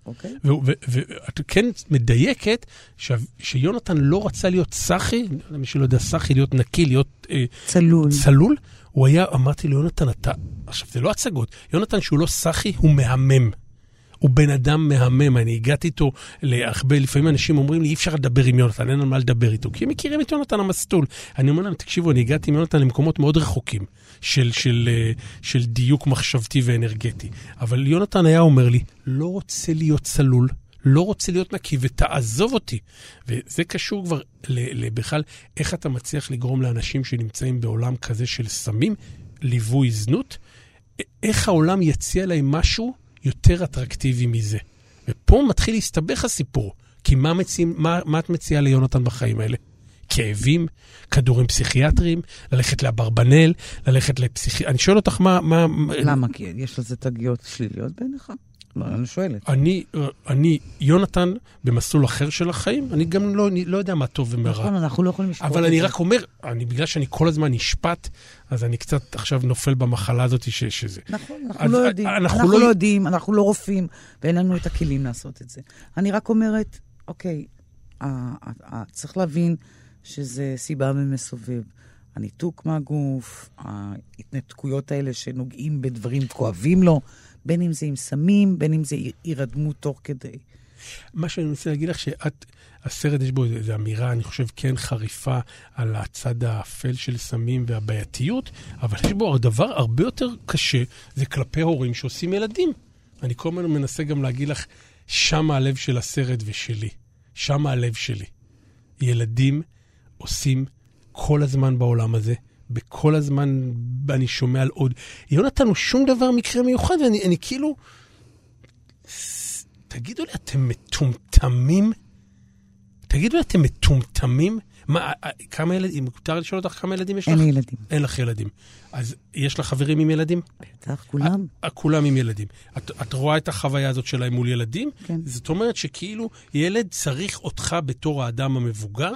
אוקיי? ואת כן מדייקת ש, שיונתן לא רצה להיות סאחי, מי שלא יודע, סאחי, להיות נקי, להיות... אה, צלול. צלול. הוא היה, אמרתי לו, יונתן, אתה... עכשיו, זה לא הצגות. יונתן, שהוא לא סאחי, הוא מהמם. הוא בן אדם מהמם, אני הגעתי איתו להרבה, לפעמים אנשים אומרים לי, אי אפשר לדבר עם יונתן, אין על מה לדבר איתו, כי הם מכירים את יונתן המסטול. אני אומר להם, תקשיבו, אני הגעתי עם יונתן למקומות מאוד רחוקים של, של, אה, של דיוק מחשבתי ואנרגטי. אבל יונתן היה אומר לי, לא רוצה להיות צלול, לא רוצה להיות נקי ותעזוב אותי. וזה קשור כבר בכלל איך אתה מצליח לגרום לאנשים שנמצאים בעולם כזה של סמים, ליווי זנות, איך העולם יציע להם משהו יותר אטרקטיבי מזה. ופה מתחיל להסתבך הסיפור, כי מה, מציעים, מה, מה את מציעה ליונתן בחיים האלה? כאבים, כדורים פסיכיאטריים, ללכת לאברבנל, ללכת לפסיכי... אני שואל אותך מה... מה... למה? כי יש לזה תגיות שליליות בעיניך? לא, אני שואלת. אני, אני, יונתן, במסלול אחר של החיים, אני גם לא, אני לא יודע מה טוב ומה רע. נכון, אנחנו לא יכולים לשפוט את זה. אבל אני רק אומר, אני, בגלל שאני כל הזמן נשפט, אז אני קצת עכשיו נופל במחלה הזאת ש, שזה. נכון, אנחנו אז, לא יודעים. אנחנו, אנחנו לא... לא יודעים, אנחנו לא רופאים, ואין לנו את הכלים לעשות את זה. אני רק אומרת, אוקיי, צריך להבין שזה סיבה ומסובב. הניתוק מהגוף, ההתנתקויות האלה שנוגעים בדברים כואבים לו, בין אם זה עם סמים, בין אם זה הירדמות תוך כדי. מה שאני רוצה להגיד לך, שאת, הסרט יש בו איזו אמירה, אני חושב, כן חריפה על הצד האפל של סמים והבעייתיות, אבל יש בו דבר הרבה יותר קשה, זה כלפי הורים שעושים ילדים. אני כל הזמן מנסה גם להגיד לך, שם הלב של הסרט ושלי. שם הלב שלי. ילדים עושים כל הזמן בעולם הזה. בכל הזמן אני שומע על עוד. יונתן הוא שום דבר מקרה מיוחד, ואני אני כאילו... תגידו לי, אתם מטומטמים? תגידו לי, אתם מטומטמים? מה, כמה ילדים, מותר לשאול אותך כמה ילדים יש לך? אין לי ילדים. אין לך ילדים. אז יש לך חברים עם ילדים? בטח, כולם. כולם עם ילדים. את, את רואה את החוויה הזאת שלהם מול ילדים? כן. זאת אומרת שכאילו ילד צריך אותך בתור האדם המבוגר,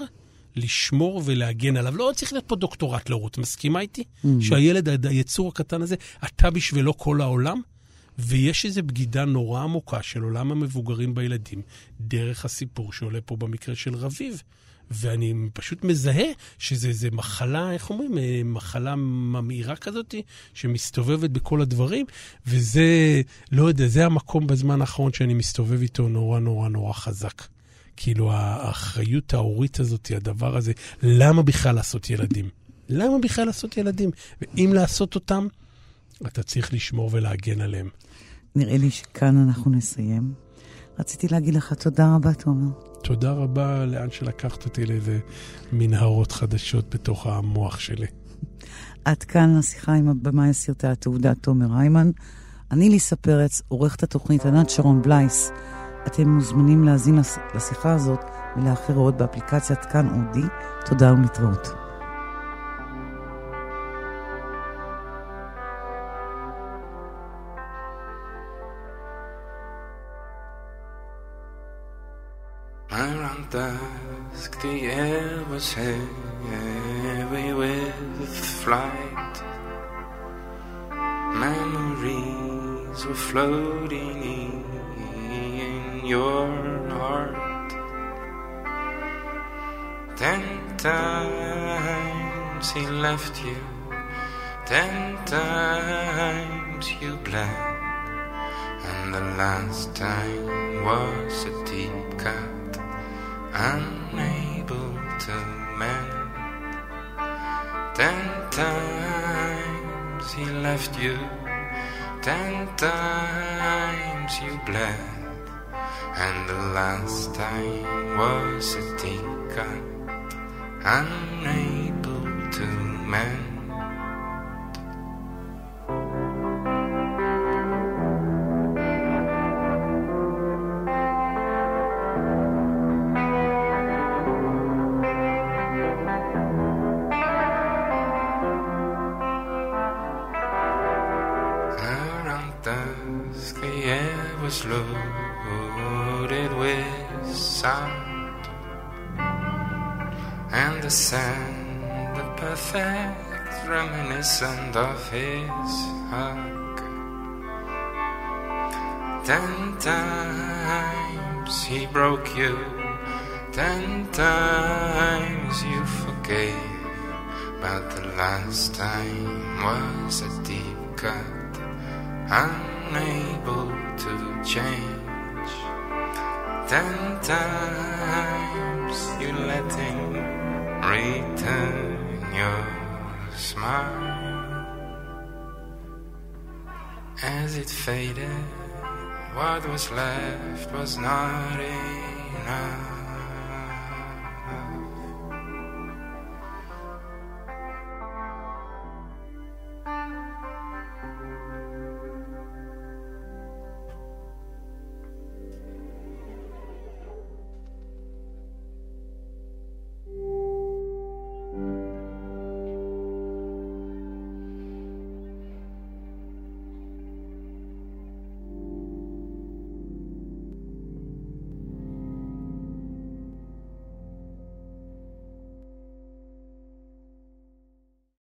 לשמור ולהגן עליו. לא צריך להיות פה דוקטורט להורות, מסכימה איתי? Mm-hmm. שהילד, היצור הקטן הזה, אתה בשבילו כל העולם? ויש איזו בגידה נורא עמוקה של עולם המבוגרים בילדים, דרך הסיפור שעולה פה במקרה של רביב. ואני פשוט מזהה שזה מחלה, איך אומרים? אה, מחלה ממאירה כזאת, שמסתובבת בכל הדברים, וזה, לא יודע, זה המקום בזמן האחרון שאני מסתובב איתו נורא נורא נורא חזק. כאילו האחריות ההורית הזאת, הדבר הזה, למה בכלל לעשות ילדים? למה בכלל לעשות ילדים? ואם לעשות אותם, אתה צריך לשמור ולהגן עליהם. נראה לי שכאן אנחנו נסיים. רציתי להגיד לך תודה רבה, תומר. תודה רבה לאן שלקחת אותי לאיזה מנהרות חדשות בתוך המוח שלי. [laughs] עד כאן השיחה עם הבמאי הסרטי התעודה תומר היימן. אני ליסה פרץ, עורכת התוכנית ענת שרון בלייס. אתם מוזמנים להאזין לשיחה הזאת ולאחרות באפליקציית כאן אודי. תודה. Around dusk the air was heavy with flight Memories were floating in your heart. Ten times he left you, ten times you bled. And the last time was a deep cut, unable to mend. Ten times he left you, ten times you bled. And the last time was a deep cut, unable Ten times he broke you, ten times you forgave. But the last time was a deep cut, unable to change. Ten times you let him return your smile as it faded. What was left was not enough.